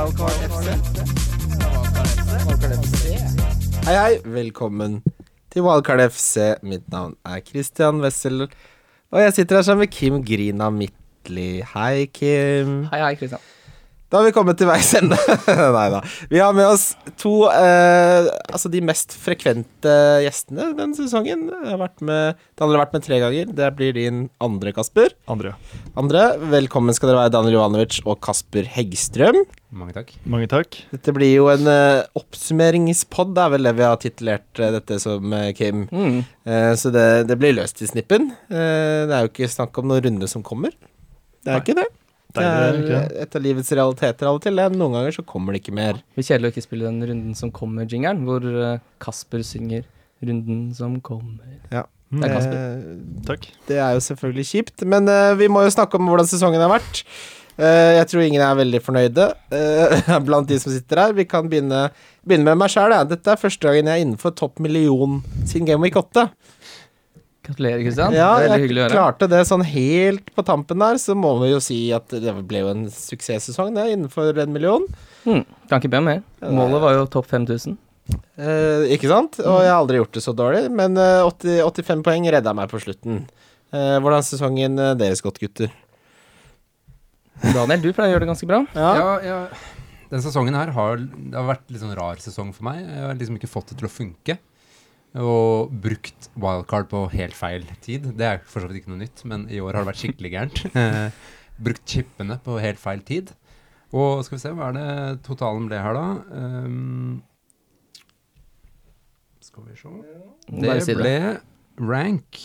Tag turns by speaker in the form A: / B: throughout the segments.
A: Hei, hei. Velkommen til Wildcard FC. Mitt navn er Christian Wessel, og jeg sitter her sammen med Kim Grina Midtli. Hei, Kim.
B: Hei, hei, Kristian.
A: Da har vi kommet til veis ende. Nei da. Vi har med oss to eh, Altså de mest frekvente gjestene den sesongen. Jeg har vært med, det har vært med tre ganger. Det blir din andre, Kasper.
C: Andre.
A: Andre, velkommen skal dere være, Daniel Jovanovic og Kasper Heggstrøm.
D: Mange takk.
C: Mange takk.
A: Dette blir jo en eh, oppsummeringspod, det er vel det vi har titulert eh, dette som, eh, Kim.
B: Mm.
A: Eh, så det, det blir løst i snippen. Eh, det er jo ikke snakk om noen runde som kommer. Det er
C: Nei.
A: ikke det. Det er et av livets realiteter av og til. Noen ganger så kommer det ikke mer.
B: Det blir kjedelig å ikke spille den runden som kommer-jingeren, hvor eh, Kasper synger 'Runden som kommer'.
A: Ja.
B: Det er Kasper.
A: Eh,
C: Takk.
A: det er jo selvfølgelig kjipt, men eh, vi må jo snakke om hvordan sesongen har vært. Eh, jeg tror ingen er veldig fornøyde eh, blant de som sitter her. Vi kan begynne, begynne med meg sjæl. Dette er første gangen jeg er innenfor topp million siden Game Week 8.
B: Gratulerer, Kristian.
A: Ja,
B: veldig
A: jeg
B: hyggelig å høre.
A: klarte det sånn helt på tampen der, så må vi jo si at det ble jo en suksesssesong, det, innenfor en million.
B: Mm. Kan ikke be om mer. Målet var jo topp 5000.
A: Eh, ikke sant? Og jeg har aldri gjort det så dårlig, men eh, 80, 85 poeng redda meg på slutten. Eh, hvordan sesongen eh, deres gått, gutter?
B: Daniel, du pleier å gjøre det ganske bra.
A: Ja.
D: Ja, ja, den sesongen her har, det har vært litt sånn rar sesong for meg. Jeg har liksom ikke fått det til å funke. Og brukt wildcard på helt feil tid. Det er for så vidt ikke noe nytt, men i år har det vært skikkelig gærent. Eh, brukt chipene på helt feil tid. Og skal vi se, hva er det totalen ble her, da? Um, skal vi se Det ble rank.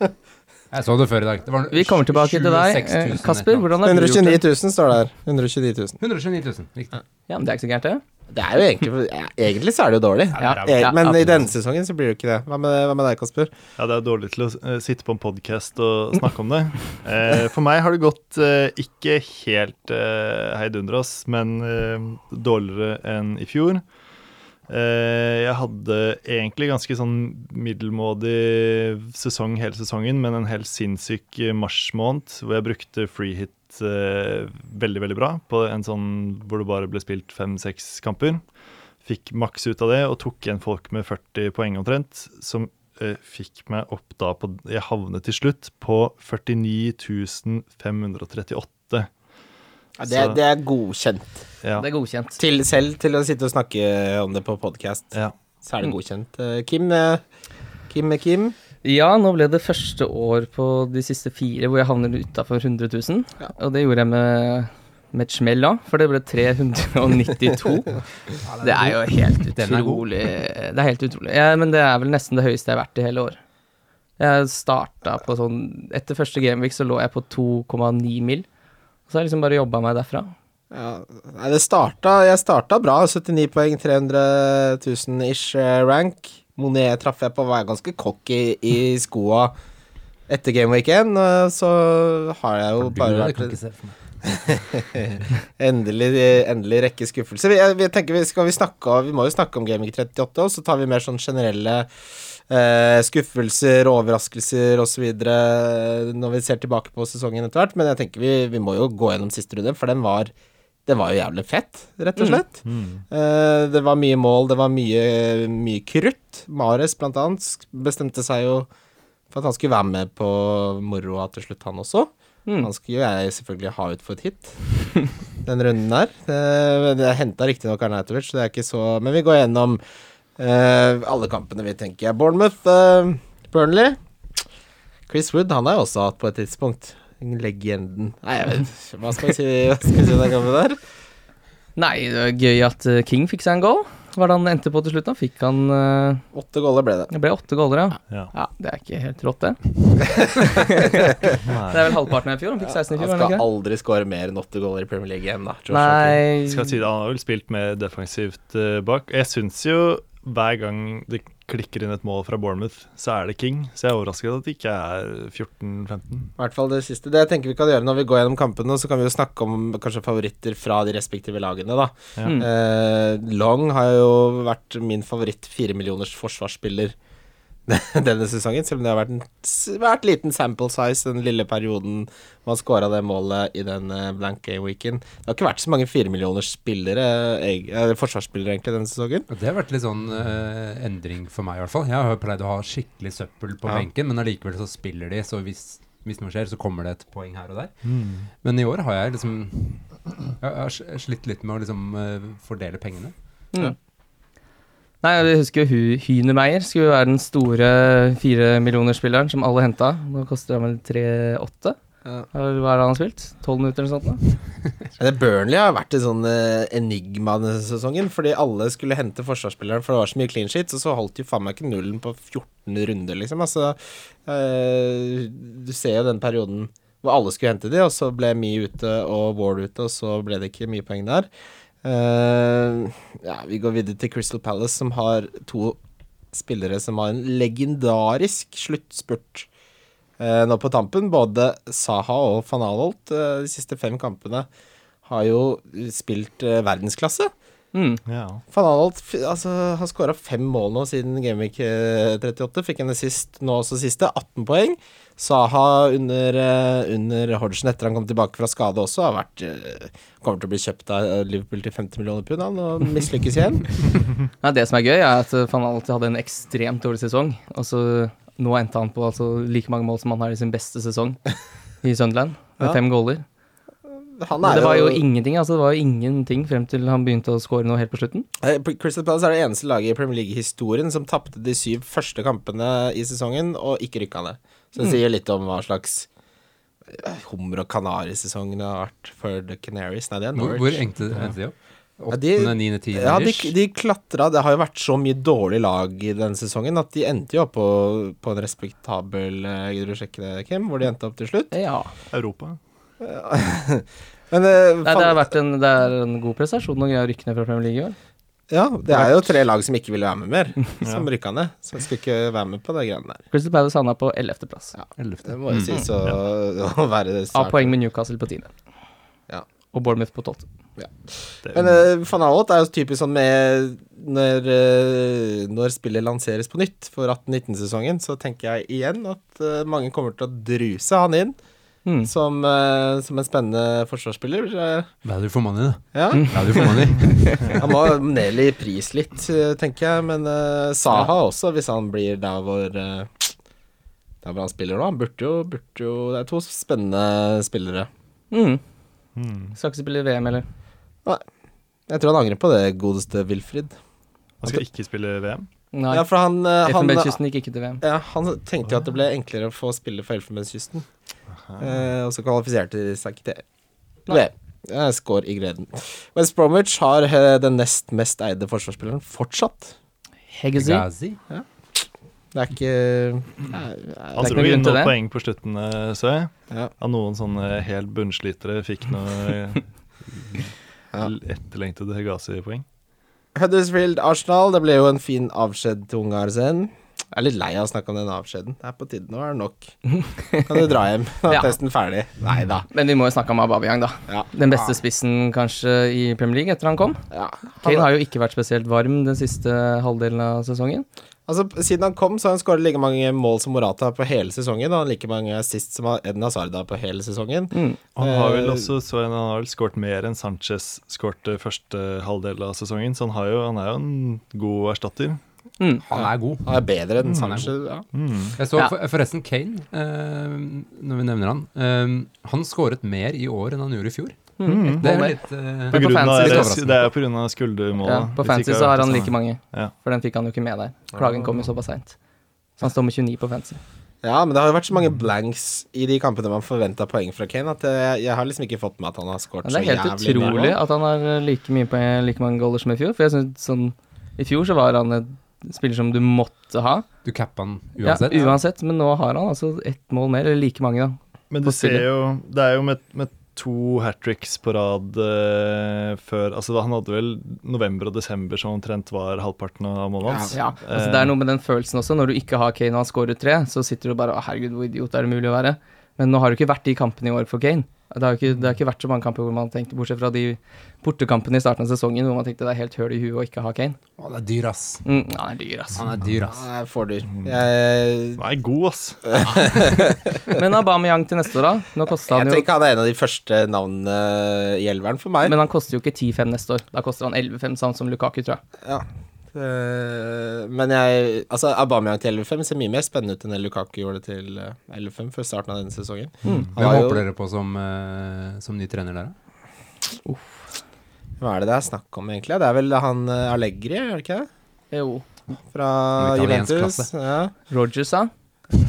D: Jeg så det før i dag. Det var
B: Vi kommer tilbake til deg.
D: 26 000
B: Eh, Kasper, hvordan har du gjort
A: 129 000 står det her. 129 000.
D: 129 000. Riktig.
B: Ja, men det er ikke så gærent, det.
A: Det er jo egentlig ja, Egentlig så er det jo dårlig.
B: Ja, det
A: men i denne sesongen så blir det jo ikke det. Hva med, hva med deg, Kasper?
C: Ja, det er dårlig til å eh, sitte på en podkast og snakke om det. Eh, for meg har det gått eh, ikke helt uh, heidundras, men dårligere enn i fjor. Eh, jeg hadde egentlig ganske sånn middelmådig sesong hele sesongen, men en helt sinnssyk eh, mars måned hvor jeg brukte free hit eh, veldig, veldig bra på en sånn hvor det bare ble spilt fem-seks kamper. Fikk maks ut av det og tok igjen folk med 40 poeng omtrent, som eh, fikk meg opp da på Jeg havnet til slutt på 49 538.
A: Ja, det,
C: Så-
A: det er godkjent.
C: Ja.
B: Det er godkjent.
A: Til, selv til å sitte og snakke om det på podkast,
C: ja.
A: så er det godkjent. Eh, Kim, eh, Kim Kim.
B: Ja, nå ble det første år på de siste fire hvor jeg havner utafor 100 000.
A: Ja.
B: Og det gjorde jeg med, med et smell da, for det ble 392. det er jo helt utrolig. Det er helt utrolig. Ja, men det er vel nesten det høyeste jeg har vært i hele år. Jeg starta på sånn Etter første gameweek så lå jeg på 2,9 mil. Og så har jeg liksom bare jobba meg derfra.
A: Ja, det starta, jeg starta bra. 79 poeng, 300 000 ish rank. Monet traff jeg på være ganske cocky i skoa etter Game Week 1. eh, Så har jeg jo bare vært endelig, endelig rekke skuffelser. Vi, jeg, vi tenker vi skal vi snakke Vi må jo snakke om Game Week 38, og så tar vi mer sånn generelle eh, skuffelser, overraskelser osv. når vi ser tilbake på sesongen etter hvert. Men jeg tenker vi, vi må jo gå gjennom siste runde, for den var den var jo jævlig fett, rett og slett. Eh, det var mye mål, det var mye, mye krutt. Mares, blant annet, bestemte seg jo for at han skulle være med på moroa til slutt, han også.
B: Mm.
A: Han skulle jo jeg selvfølgelig ha ut for et hit, den runden der. Eh, jeg henta riktignok Arnautovic, så det er ikke så Men vi går gjennom uh, alle kampene, vi tenker. Bournemouth, Burnley. Chris Wood, han har jo også hatt på et tidspunkt. Legenden Nei, jeg vet Hva skal vi si, hva skal vi si om den kampen der?
B: Nei, det var gøy at eh, King fikk seg en goal. Hva er det han endte på til slutt? da? Fikk han uh,
A: Åtte goller ble det.
B: Det ble åtte goller, ja.
C: Ja.
B: Ja, Det er ikke helt rått, det. Det er vel halvparten av i fjor. Han fikk 16 i fjor, Han
A: skal
B: ikke?
A: aldri skåre mer enn åtte goller i Premier League igjen, da.
B: Nei
C: Skal si det, Han har vel spilt mer defensivt uh, bak. Jeg syns jo hver gang det klikker inn et mål fra Bournemouth, så er det King. Så jeg er overrasket at det ikke er 14-15.
A: I hvert fall det siste. Det jeg tenker vi kan gjøre når vi går gjennom kampene, så kan vi jo snakke om kanskje favoritter fra de respektive lagene, da.
C: Ja.
A: Eh, Long har jo vært min favoritt firemillioners forsvarsspiller denne sesongen, selv om det har vært en svært liten sample size den lille perioden man scora det målet i den blanke blank game-weeken. Det har ikke vært så mange firemillioners spillere, eh, forsvarsspillere egentlig, denne sesongen.
D: Det har vært litt sånn uh, endring for meg, i hvert fall. Jeg har pleid å ha skikkelig søppel på
A: Ja.
D: benken, men allikevel så spiller de, så hvis, hvis noe skjer, så kommer det et poeng her og der.
C: Mm.
D: Men i år har jeg liksom Jeg har slitt litt med å liksom uh, fordele pengene.
B: Mm. Nei, jeg husker jo Hynemeier skulle være den store firemillionerspilleren som alle henta. Nå koster han vel 3-8?
A: Ja.
B: Hva er det han har spilt? 12 minutter eller sånt? da?
A: Burnley har vært et sånn eh, enigma denne sesongen, fordi alle skulle hente forsvarsspilleren, for det var så mye clean sheets, og så holdt de faen meg ikke nullen på 14 runder, liksom. Altså, øh, du ser jo den perioden hvor alle skulle hente de, og så ble Me ute og Ward ute, og så ble det ikke mye poeng der. Eh, ja, vi går videre til Crystal Palace, som har to spillere som har en legendarisk sluttspurt uh, nå på tampen. Både Saha og van Alholt uh, de siste fem kampene har jo spilt eh, verdensklasse.
B: Mm.
C: Ja.
A: Van altså, har skåra fem mål nå siden Gameweek eh, 38. Fikk en assist nå også siste, 18 poeng. Saha under, eh, under Hodgson etter han kom tilbake fra skade også, har vært eh, kommer til å bli kjøpt av Liverpool til 50 millioner pund han, og mislykkes igjen.
B: Nei, det som er gøy, er at eh, van Alt hadde en ekstremt dårlig sesong. Og så nå endte han på altså, like mange mål som han har i sin beste sesong i Sunderland, med
A: Ja.
B: fem goaler.
A: Han er
B: det var jo ingenting altså det var jo ingenting frem til han begynte å score noe helt på slutten.
A: Eh, Crystal Palace er det eneste laget i Premier League-historien som tapte de syv første kampene i sesongen og ikke rykka ned. Så det sier litt om hva slags eh, hummer og kanari-sesong det har vært for The Canaries. Nei, det er
D: Hvor,
A: Norwich.
D: hvor endte endte de opp? Åttende, niende, tiende
A: Ja, de, de klatra Det har jo vært så mye dårlig lag i denne sesongen at de endte jo opp på, på en respektabel eh, Gidder du sjekke det, Kim? Hvor de endte opp til slutt?
B: Ja.
C: Europa.
A: Men eh,
B: Nei, det, har vært en, det er en god prestasjon å greie å rykke ned fra Premier League i år.
A: Ja, det er jo tre lag som ikke ville være med mer, som
C: Ja.
A: rykka ned. Så jeg skulle ikke være med på de greiene der.
B: Crystal Palace havna på 11. plass.
D: Ellevte.
A: Det må jo sies å, å være
B: Av
A: svært
B: poeng med Newcastle på 10.
A: Ja.
B: Og Bournemouth på 12.
C: Ja.
A: Men uh, van Aanholt er jo typisk sånn med når, uh, når spillet lanseres på nytt for 18-19-sesongen, så tenker jeg igjen at uh, mange kommer til å druse han inn
B: Mm.
A: som, uh, som en spennende forsvarsspiller.
D: Value for money, da.
A: ja.
D: Value for money.
A: Han må ned i pris litt, eh, tenker jeg, men uh, Saha også, hvis han blir der hvor uh, Der hvor han spiller nå. Han burde jo, burde jo Det er to spennende spillere.
B: Mm.
C: mm.
B: Skal ikke spille VM, eller?
A: Jeg tror han angrer på det, godeste Wilfrid.
C: Han skal ikke spille VM.
B: Nei.
A: Ja, for han, han
B: gikk ikke til VM.
A: Ja, han tenkte jo at det ble enklere å få spille for Elfenbenskysten. Eh, og så kvalifiserte de seg ikke til
B: Nei.
A: VM. Jeg skår i gleden. West Bromwich har eh, den nest mest eide forsvarsspilleren fortsatt.
B: Hegazi.
D: Ja.
A: Det er ikke Nei,
C: Han dro inn noen poeng på slutten, eh, så jeg.
A: ja,
C: Av noen sånne helt bunnslitere fikk noe
A: Ja.
C: etterlengtede Hegazi-poeng.
A: Huddersfield Arsenal, det ble jo en fin avskjed til Ungarsen. Jeg er litt lei av å snakke om den avskjeden. Det er på tide. Nå er det nok. Kan du dra hjem? Nå er
B: Ja.
A: testen ferdig. Nei da.
B: Men vi må jo snakke om Aubameyang, da.
A: Ja.
B: Den beste spissen kanskje i Premier League etter han kom.
A: Ja.
B: Kane har jo ikke vært spesielt varm den siste halvdelen av sesongen.
A: Altså, Siden han kom, så har han skåret like mange mål som Morata på hele sesongen, og like mange assist som Edna Sarda på hele sesongen.
B: Mm.
C: Han har vel
A: Eh,
C: også så han har vel skåret mer enn Sanchez skårte første halvdel av sesongen, så han, har jo, han er jo en god erstatter.
B: Mm.
D: Han er god.
A: Han er bedre enn
D: Mm,
A: Sanchez. Ja.
C: Mm.
D: Jeg så for, forresten Kane, eh, når vi nevner han. Eh, han skåret mer i år enn han gjorde i fjor.
C: Mm.
D: Det er
B: mer.
D: litt uh,
C: På
B: på
C: grunn av, det, er på grunn av skuldermålet.
B: Ja, på Fancy så har han like mange,
C: Ja.
B: for den fikk han jo ikke med der. Klagen kom jo såpass seint. Så han står med 29 på Fancy.
A: ja, men det har jo vært så mange blanks i de kampene man forventa poeng fra Kane, at jeg, jeg har liksom ikke fått med at han har skåret så jævlig
B: det er helt utrolig at han har eh, like, mye poeng, like mange goller som i fjor. For jeg synes sånn I fjor så var han en spiller som du måtte ha.
D: Du cappa han
B: Ja,
D: uansett.
B: uansett. Men nå har han altså ett mål mer, eller like mange, da.
C: Men du ser jo Det er jo med, med to hat tricks på rad uh, før Altså Han hadde vel november og desember som omtrent var halvparten av målet hans.
B: Ja, altså Det er noe med den følelsen også. Når du ikke har Kane og han scorer tre, så sitter du bare Å, herregud, hvor idiot er det mulig å være? Men nå har det ikke vært de kampene i år for Kane. Det har ikke, det har ikke vært så mange kamper hvor man tenkte, bortsett fra de bortekampene i starten av sesongen, hvor man tenkte det er helt høl i huet å ikke ha Kane.
D: Han er dyr, ass.
B: Mm, han er dyr, ass.
D: Han er dyr, ass.
A: Han er for dyr. Jeg,
C: Han er god, ass.
B: Men Aubameyang til neste år, da? Nå kosta
A: jeg
B: han jo
A: tenker han er en av de første navnene i elveren for meg.
B: Men han koster jo ikke 10-5 neste år. Da koster han 11-5, samt som Lukaku, tror jeg.
A: Ja. Eh, men jeg Altså, Aubameyang til 11-5 ser mye mer spennende ut enn det Lukaku gjorde til eh, 11-5 før starten av denne sesongen.
B: Mm.
A: Hva jo-
D: håper dere på som, eh, som ny trener der, da?
A: Hva er det det er snakk om, egentlig? Det er vel han eh, Allegri, er det ikke det?
B: Jo.
A: Fra Juventus. Ja.
B: Rogers, da?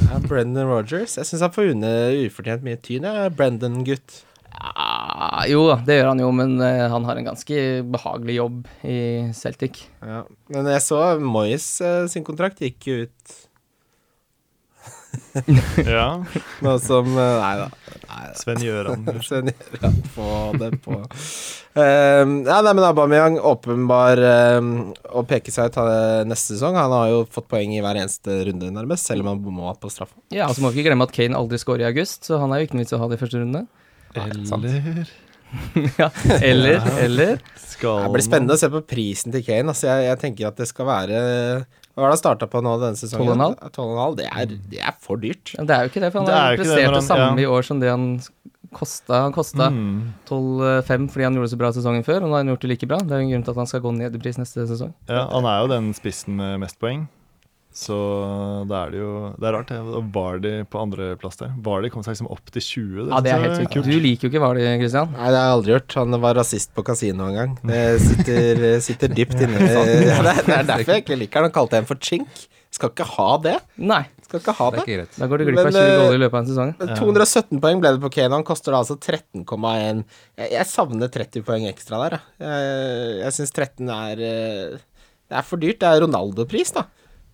A: ja, Brendan Rogers. Jeg syns han får unne ufortjent mye tyn, jeg. Brendan-gutt.
B: Ja, jo da, det gjør han jo, men uh, han har en ganske behagelig jobb i Celtic.
A: Ja. Men jeg så Moyes uh, sin kontrakt gikk jo ut
C: Ja.
A: nå som eh, Nei da. Nei da.
C: Sven Gjøran.
A: Sven Gjøran, få det på. Um, ja, nei, men Aubameyang åpenbar um, å peke seg ut neste sesong. Han har jo fått poeng i hver eneste runde, nærmest, selv om han bomma på straffa.
B: Ja, altså må vi ikke glemme at Kane aldri scorer i august, så han er jo ikke noe vits å ha det i første runde.
C: Eller
B: ja, eller, eller
C: skal
A: Det blir spennende å se på prisen til Kane. Altså, jeg, jeg tenker at det skal være Hva var det han starta på nå denne sesongen?
B: 12,5?
A: 12,5. Det, det er for dyrt.
B: Men Det er jo ikke det, for han
C: Det
B: har prestert det
C: han-
B: samme
C: ja.
B: i år som det han kosta. Han kosta
C: Mm.
B: 12-5 fordi han gjorde det så bra sesongen før, og nå har han gjort det like bra. Det er jo en grunn til at han skal gå ned i pris neste sesong.
C: Ja, han er jo den spissen med mest poeng. Så da er det jo Det er rart, det. Og Vardy på andreplass der. Vardy kom seg liksom opp til 20.
B: Ja, det er helt sykt. Du liker jo ikke Vardy, Christian.
A: Nei, det har jeg aldri gjort. Han var rasist på kasino en gang. Det sitter, sitter dypt inne. Ja, det, er, det er derfor jeg ikke liker han. Han kalte en for chink. Skal ikke ha det.
B: Nei,
A: Skal ikke ha
D: Det er
A: det.
B: da går du glipp av
A: Men,
B: 20
A: eh,
B: goller i løpet av en sesong.
A: 217 poeng ble det på Kane. Han koster da altså 13,1. Jeg, jeg savner 30 poeng ekstra der, jeg. Jeg, jeg syns 13 er eh, Det er for dyrt. Det er Ronaldo-pris, da.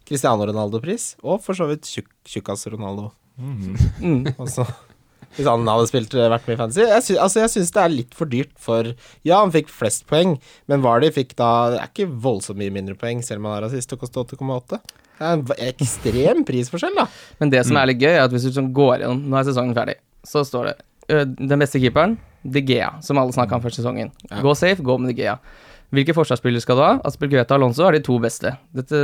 A: Cristiano Ronaldo-pris. Og for så vidt tjukk, tjukkas Ronaldo.
B: Mm.
A: Også. Hvis han hadde spilt eh, vært med i fantasy. Jeg, sy altså, jeg syns det er litt for dyrt for Ja, han fikk flest poeng, men Vardy fikk da Det er ikke voldsomt mye mindre poeng, selv om han er rasist og koster 8,8. Det er en ekstrem prisforskjell, da.
B: Men det som er litt gøy, er at hvis du sånn går gjennom Nå er sesongen ferdig. Så står det den beste keeperen, De Gea, som alle snakka om før sesongen. Gå safe, gå med De Gea. Hvilke forsvarsspillere skal du ha? Aspelgueta og Alonso er de to beste. Dette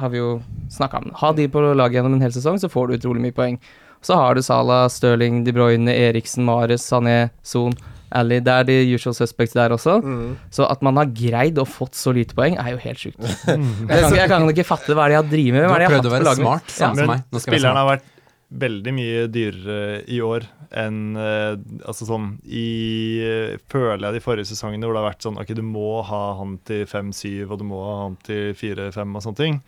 B: har vi jo snakka om. Ha de på laget gjennom en hel sesong, så får du utrolig mye poeng. Så har du Salah, Stirling, De Bruyne, Eriksen, Mares, Sané, Son, Ali. Det er de usual suspects der også.
A: Mm.
B: Så at man har greid å fått så lite poeng, er jo helt sjukt. Jeg kan, jeg kan ikke fatte hva er det jeg har drevet med. Hva er
D: har
B: det jeg hatt på
D: være
B: laget
D: smart, samme som meg. Nå skal jeg være
C: spilleren
D: smart.
C: har vært veldig mye dyrere i år enn eh, Altså sånn i eh, Føler jeg de forrige sesongene hvor det har vært sånn Ok, du må ha han til 5-7, og du må ha han til 4-5 og sånne ting.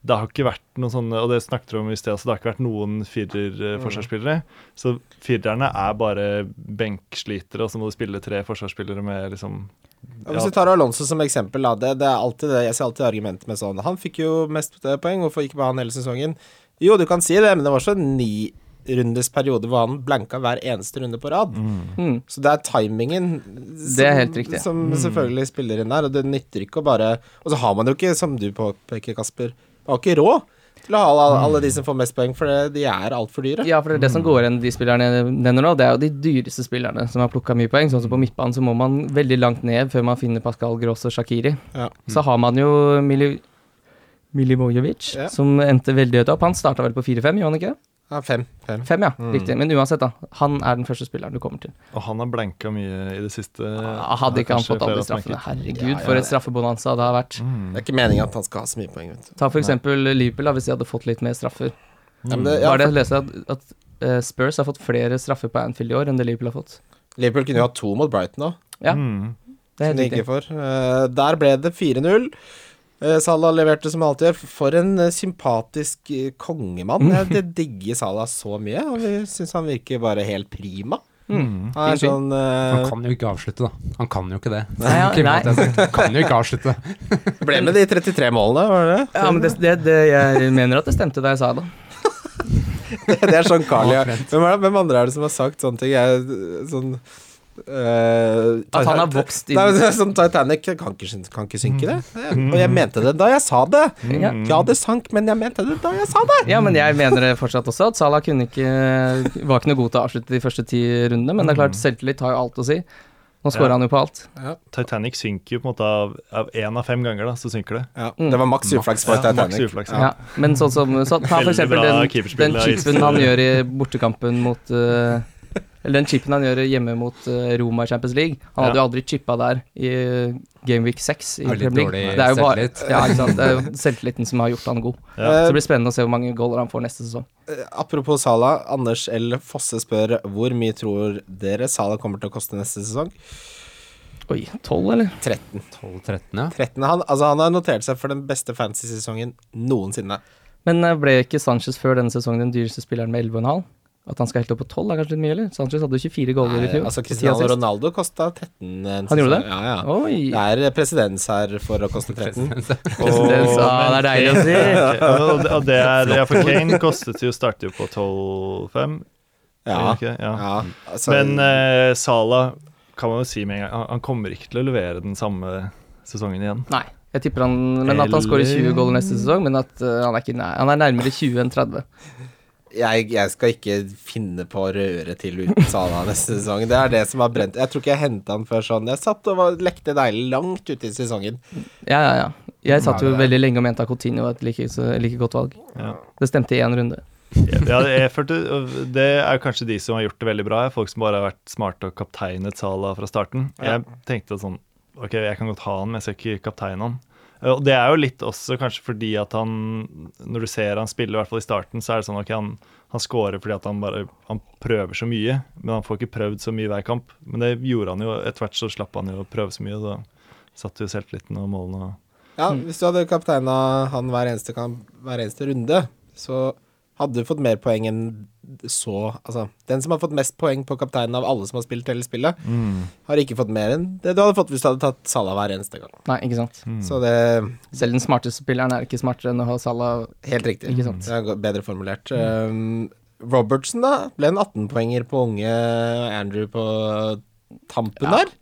C: Det har ikke vært noen sånne, og det snakket vi om i sted, altså det har ikke vært noen firer-forsvarsspillere. Så firerne er bare benkslitere, og så må du spille tre forsvarsspillere med liksom
A: Ja, Hvis vi tar Alonso som eksempel, da, det, det er alltid det, jeg ser alltid argumentet med sånn Han fikk jo mest eh, poeng, hvorfor ikke bare han hele sesongen? Jo, du kan si det, men det var så ni rundes periode hvor han blanka hver eneste runde på rad.
B: Mm.
A: Så det er timingen
B: Det er
A: som selvfølgelig spiller inn der, og det nytter ikke å bare Og så har man jo ikke, som du påpeker, Kasper, man har ikke råd til å ha alle, alle de som får mest poeng, for det, de er altfor dyre.
B: Ja, for det er det som går igjen de spillerne jeg nevner nå, det er jo de dyreste spillerne som har plukka mye poeng. Sånn som på midtbanen så må man veldig langt ned før man finner Pascal Gross og Shakiri.
A: Ja.
B: Så har man jo Milivojevic,
A: Ja.
B: som endte veldig høyt opp. Han starta vel på 4-5, gjorde han ikke?
A: Ja, fem. fem.
B: Fem, ja.
A: Mm.
B: Riktig. Men uansett, da. Han er den første spilleren du kommer til.
C: Og han har blanka mye i det siste.
B: Ah, Hadde ikke han fått alle
C: de
B: straffene. Herregud,
A: Ja, ja,
B: for et straffebonanza det har vært.
C: Mm.
A: Det er ikke meningen at han skal ha så mye poeng, vet du.
B: Ta for eksempel Liverpool, da, hvis de hadde fått litt mer straffer.
A: Mm. ja,
B: Var det
A: for,
B: jeg leste at, at eh, Spurs har fått flere straffer på Anfield i år enn det Liverpool har fått.
A: Liverpool kunne jo hatt to mot Brighton da
B: Ja,
C: Mm.
B: det er
A: som de
B: helt
A: ikke
B: riktig.
A: får. Eh, der ble det 4-0. Uh, Salah leverte som alltid. For en eh, sympatisk eh, kongemann. Jeg det digger Salah så mye, og vi syns han virker bare helt prima.
B: Mm.
A: Han er sånn uh...
D: Han kan jo ikke avslutte, da. Han kan jo ikke det.
B: Nei, ja.
D: Kan jo ikke avslutte.
A: Ble med de 33 målene, var det?
B: Ja, men det, det, det, jeg mener at det stemte da jeg sa det.
A: det er sånn Carl ja. Hvem, hvem andre er det som har sagt sånne ting? Jeg, sånn Eh,
B: At han har vokst inn-
A: Nei, sånn Titanic kan ikke, kan ikke synke det. Og jeg mente det da jeg sa det.
B: Ja.
A: Ja, det sank, men jeg mente det da jeg sa det.
B: Ja, men jeg mener det fortsatt også, at Salah kunne ikke, var ikke noe god til å avslutte de første ti rundene. Men det er klart, selvtillit har jo alt å si. Nå scorer
C: Ja.
B: han jo på alt.
C: Titanic synker jo på en måte av av én av fem ganger, da, så synker det.
A: Ja,
B: Mm.
A: det var maks uflaks for
C: Ja,
A: Titanic.
C: uflaks,
A: Ja.
B: Ja. Men sånn som så, Ta for eksempel den, den chipen han gjør i bortekampen mot eh, Eller den chipen han gjør hjemme mot eh, Roma i Champions League. Han hadde
C: Ja.
B: jo aldri chippa der i eh, Game Week 6 i
D: er
B: Premier League. Det er jo bare, ja, ikke sant? Det er jo selvtilliten som har gjort han god.
C: Ja.
B: Så det blir spennende å se hvor mange goaler han får neste sesong.
A: eh, apropos Sala, Anders L. Fosse spør hvor mye tror dere Sala kommer til å koste neste sesong?
B: Oi, 12, eller?
A: 13.
D: 12-13, ja.
A: 13 han, altså, han har notert seg for den beste fantasy-sesongen noensinne.
B: Men ble ikke Sanchez før denne sesongen den dyreste spilleren med 11,5? At han skal helt opp på 12 er kanskje litt mye, eller? Sanchez hadde jo 24 goaler i fjor.
A: altså, Cristiano. Ronaldo kosta 13.
B: Han gjorde det?
A: Ja, ja.
B: Oi!
A: Det er presedens her for å koste 13.
B: President sa det er deilig å si.
C: Ja, og det, og det er, ja, for Kane kostet jo starter jo på 12-5.
A: Ja.
C: ja.
A: ja altså,
C: Men uh, Sala kan man jo si med en gang han, kommer ikke til å levere den samme sesongen igjen.
B: Nei. Jeg tipper han Men at han skårer 20 goaler neste sesong, men at uh, han, er ikke han er nærmere 20 enn 30.
A: jeg, jeg skal ikke finne på å røre til uten Salah neste sesong. Det er det som har brent Jeg tror ikke jeg henta han før sånn. Jeg satt og var, lekte deilig langt ute i sesongen.
B: Ja, ja, ja. Jeg satt jo veldig lenge og mente at Coutinho var et like, så- like godt valg.
C: Ja.
B: Det stemte i én runde.
C: Ja, jeg følte, det er kanskje de som har gjort det veldig bra. Folk som bare har vært smarte og kapteinet Sala fra starten. Jeg tenkte sånn Ok, jeg kan godt ha han, men jeg skal ikke kapteine han. Og det er jo litt også kanskje fordi at han Når du ser han spille, i hvert fall i starten, så er det sånn ok, han, han scorer fordi at han bare Han prøver så mye, men han får ikke prøvd så mye hver kamp. Men det gjorde han jo. Etter hvert så slapp han jo å prøve så mye, så da satt jo selvtilliten og målene
A: Ja, Hvis du hadde kapteina han hver eneste, kamp, hver eneste runde, så hadde du fått mer poeng enn så Altså, den som har fått mest poeng på kapteinen av alle som har spilt hele spillet, har ikke fått mer enn det du hadde fått hvis du hadde tatt Salah hver eneste gang.
B: Nei, ikke sant.
A: Så det
B: Selv den smarteste spilleren er ikke smartere enn å ha Salah.
A: Helt riktig.
B: Ikke sant.
A: Det er bedre formulert. Um, Robertson, da? Ble en 18-poenger på unge Andrew på tampen
D: Ja.
A: der.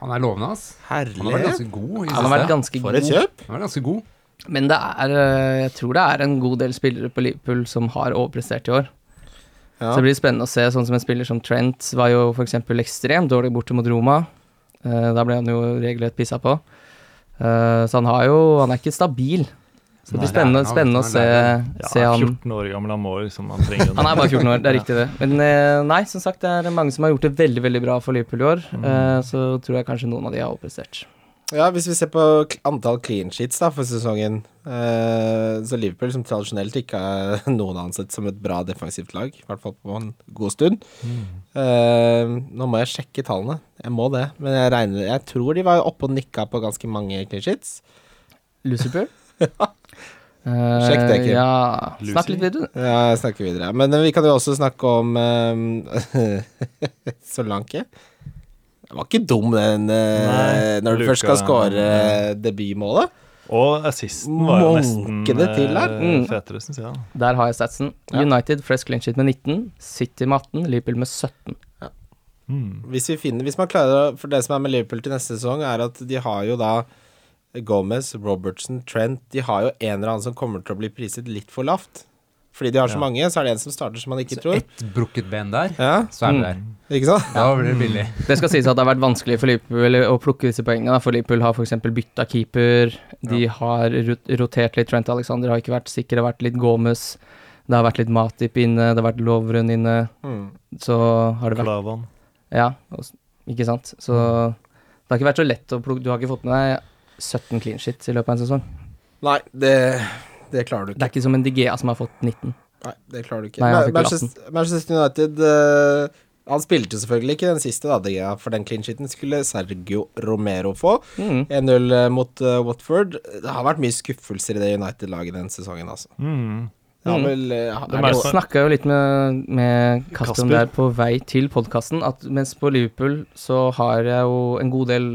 D: Han er lovende, ass. Han har vært ganske god i
B: Han har vært
D: siste.
B: ganske
A: For et kjøp.
D: Han har vært ganske god.
B: Men det er eh, Jeg tror det er en god del spillere på Liverpool som har overprestert i år.
A: Ja.
B: Så det blir spennende å se. Sånn som en spiller som Trent var jo f.eks. ekstremt dårlig borte mot Roma. Eh, da ble han jo regelrett pissa på. Eh, så han har jo Han er ikke stabil. Så det blir spennende, spennende å
D: vet
B: se,
D: han
C: Ja,
B: se han
C: 14 år gammel, han må liksom Han trenger
B: Han er bare 14 år, det er riktig det. Men nei, som sagt, det er mange som har gjort det veldig veldig bra for Liverpool i år. Eh, så tror jeg kanskje noen av de har overprestert.
A: Ja, hvis vi ser på antall clean sheets da for sesongen, eh, så Liverpool, som tradisjonelt ikke er noen ansett som et bra defensivt lag, i hvert fall på en god stund eh, Nå må jeg sjekke tallene, jeg må det, men jeg regner Jeg tror de var oppe og nikka på ganske mange clean sheets.
B: Lucifer?
A: Sjekk det, Kim.
B: Ja, snakk litt videre.
A: Ja, jeg snakker videre. Men eh, vi kan jo også snakke om um, Solanke. Det var ikke dum, den, eh,
C: Nei,
A: når du
C: Luka-
A: først skal score eh, debutmålet.
C: Og assisten var jo nesten
A: til her.
C: eh,
B: Mm.
C: fetere, syns jeg.
B: Der har jeg statsen.
A: Ja.
B: United fresh clean sheet med 19, City med 18, Liverpool med 17.
C: Mm.
A: Hvis, vi finner, hvis man klarer å For det som er med Liverpool til neste sesong, er at de har jo da Gomez, Robertson, Trent De har jo en eller annen som kommer til å bli priset litt for lavt. Fordi de har så
C: Ja.
A: mange, så er det en som starter som man ikke
D: Så
A: tror.
D: ett brukket ben der,
A: Ja,
D: så er det
B: Mm.
D: der.
A: ikke sant?
D: Da blir det billig.
B: Det skal sies at det har vært vanskelig for Liverpool å plukke disse poengene. For Liverpool har f.eks. bytta keeper, de har rotert litt. Trent Alexander har ikke vært sikker, det har vært litt Gomez. Det har vært litt Matip inne, det har vært Lovren inne.
A: Mm.
B: Så har det vært
C: Klavan.
B: Ja, ikke sant. Så det har ikke vært så lett å plukke Du har ikke fått med deg 17 clean shit i løpet av en sesong.
A: Nei, det, det klarer du
B: Det er
A: ikke.
B: ikke som en Digea som har fått 19.
A: Nei, det klarer du ikke.
B: Nei, ikke
A: Manchester, Manchester United uh, Han spilte selvfølgelig ikke den siste, da, DG, for den clean sheeten skulle Sergio Romero få.
B: Mm.
A: 1-0 mot uh, Watford. Det har vært mye skuffelser i det United-laget den sesongen, altså.
C: Mm.
A: Det har
B: Mm.
A: vel eh,
B: Jeg snakka jo litt med, med Kasper om
C: Kasper.
B: det her på vei til podkasten, at mens på Liverpool så har jeg jo en god del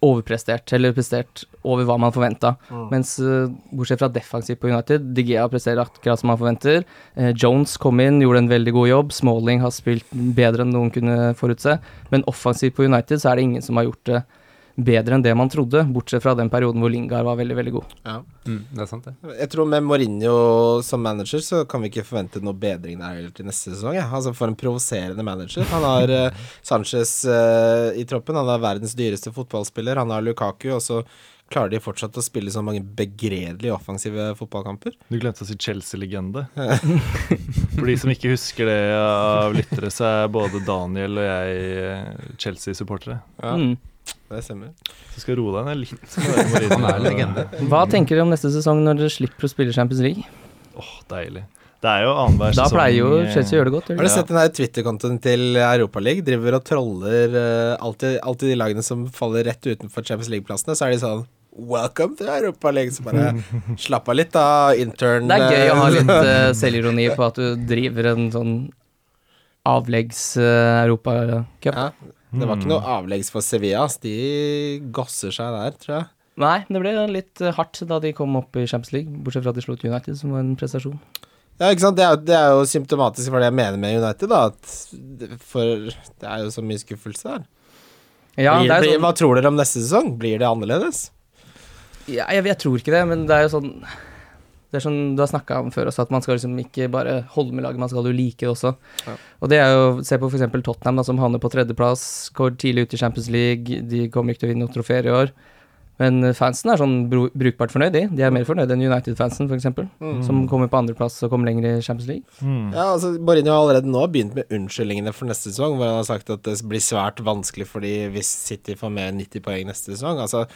B: overprestert, eller prestert over hva man forventa. Mens uh, bortsett fra defensivt på United, Digea presterer akkurat som man forventer. Uh, Jones kom inn, gjorde en veldig god jobb. Smalling har spilt bedre enn noen kunne forutse. Men offensivt på United så er det ingen som har gjort det bedre enn det man trodde, bortsett fra den perioden hvor Lingard var veldig, veldig god.
A: Ja.
D: Mm, det er sant, det.
A: Jeg tror med Mourinho som manager, så kan vi ikke forvente noe bedring der heller til neste sesong. Ja. Altså For en provoserende manager. Han har uh, Sanchez uh, i troppen, han er verdens dyreste fotballspiller. Han har Lukaku, og så klarer de fortsatt å spille så mange begredelige offensive fotballkamper.
C: Du glemte å si Chelsea-legende. For de som ikke husker det av lyttere, så er både Daniel og jeg eh, Chelsea-supportere.
A: Ja,
B: Mm.
A: Det stemmer.
C: Så skal roe deg ned litt.
D: Han er en legende.
B: Hva tenker dere om neste sesong når dere slipper å spille Champions League?
C: Åh, deilig. Det er jo annenhver
B: Da pleier jo
C: eh,
B: Chelsea å gjøre det godt.
A: Har du sett den der Twitter-kontoen til Europaligaen? Driver og troller uh, alltid, alltid de lagene som faller rett utenfor Champions League-plassene. Så er de sånn Welcome to Europaligaen. Så bare slapp av litt, da, intern.
B: Det er gøy å ha
A: eh,
B: litt uh, selvironi på at du driver en sånn avleggs-europacup.
A: ja, Det var ikke noe avleggs for Sevilla. De gosser seg der, tror jeg.
B: Nei, det ble litt eh, hardt da de kom opp i Champions League, bortsett fra at de slo ut United, som var en prestasjon.
A: Ja, ikke sant? Det er, det er jo symptomatisk for det jeg mener med United, da. At for det er jo så mye skuffelse der.
B: Ja,
A: blir,
B: sånn,
A: Hva tror dere om neste sesong? Blir det annerledes?
B: ja, jeg, jeg tror ikke det, men det er jo sånn Det er sånn du har snakka om før også, at man skal liksom ikke bare holde med laget, man skal jo like det også.
A: Ja.
B: Og det er jo Se på f.eks. Tottenham, da, som havner på tredjeplass, går tidlig ut i Champions League, de kommer ikke til å vinne noe trofeer i år. Men fansen er sånn brukbart fornøyd, de. De er mer fornøyd enn United-fansen, f.eks.,
A: Mm.
B: som kommer på andreplass og kommer lenger i Champions League.
C: mm.
A: Ja, altså Mourinho har allerede nå begynt med unnskyldningene for neste sesong, hvor han har sagt at det blir svært vanskelig for de hvis City får mer enn 90 poeng neste sesong. Altså,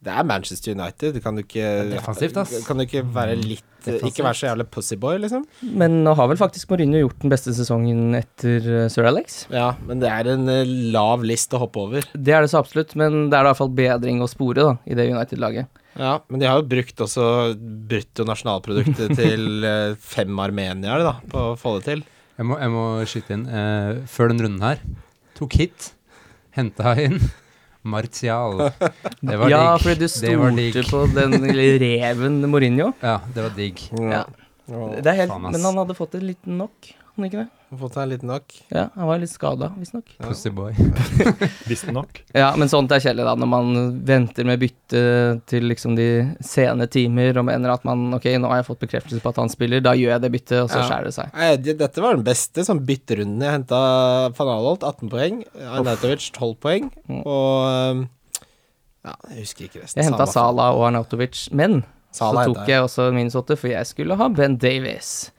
A: det er Manchester United. Kan du ikke
D: defensivt, ass.
A: Kan du ikke være litt Ikke være så jævlig pussyboy, liksom?
B: Men nå har vel faktisk Mourinho gjort den beste sesongen etter eh, Sir Alex.
A: Ja, men det er en eh, lav list å hoppe over.
B: Det er det så absolutt, men det er i hvert fall bedring å spore da, i det United-laget.
A: Ja, men de har jo brukt også bruttonasjonalproduktet til eh, fem armeniere, da, på å få det til.
D: Jeg må, jeg må skyte inn. Uh, før den runden her tok hit, henta inn Martial. Det var
B: ja,
D: digg.
B: fordi du stolte på den lille reven Mourinho.
D: Ja, det var digg.
B: Ja.
A: Ja.
B: Det er helt, men han hadde fått en liten knock, han ikke det?
A: Har Fått seg en liten nok.
B: Ja, han var litt skada, visstnok.
A: Ja.
D: Pussyboy.
C: Visstnok.
B: Ja, men sånt er kjedelig, da, når man venter med bytte til liksom de sene timer og mener at man Ok, nå har jeg fått bekreftelse på at han spiller, da gjør jeg det byttet, og så
A: Ja.
B: skjærer det seg.
A: Dette var den beste sånn bytterunden. Jeg henta van Alholt 18 poeng, Arnautovic 12 poeng,
B: Mm.
A: og um, Ja, jeg husker ikke resten.
B: Jeg henta
A: Salah-
B: Salah og Arnautovic, men
A: Sala
B: så tok jeg også minus åtte, for jeg skulle ha Ben Davies.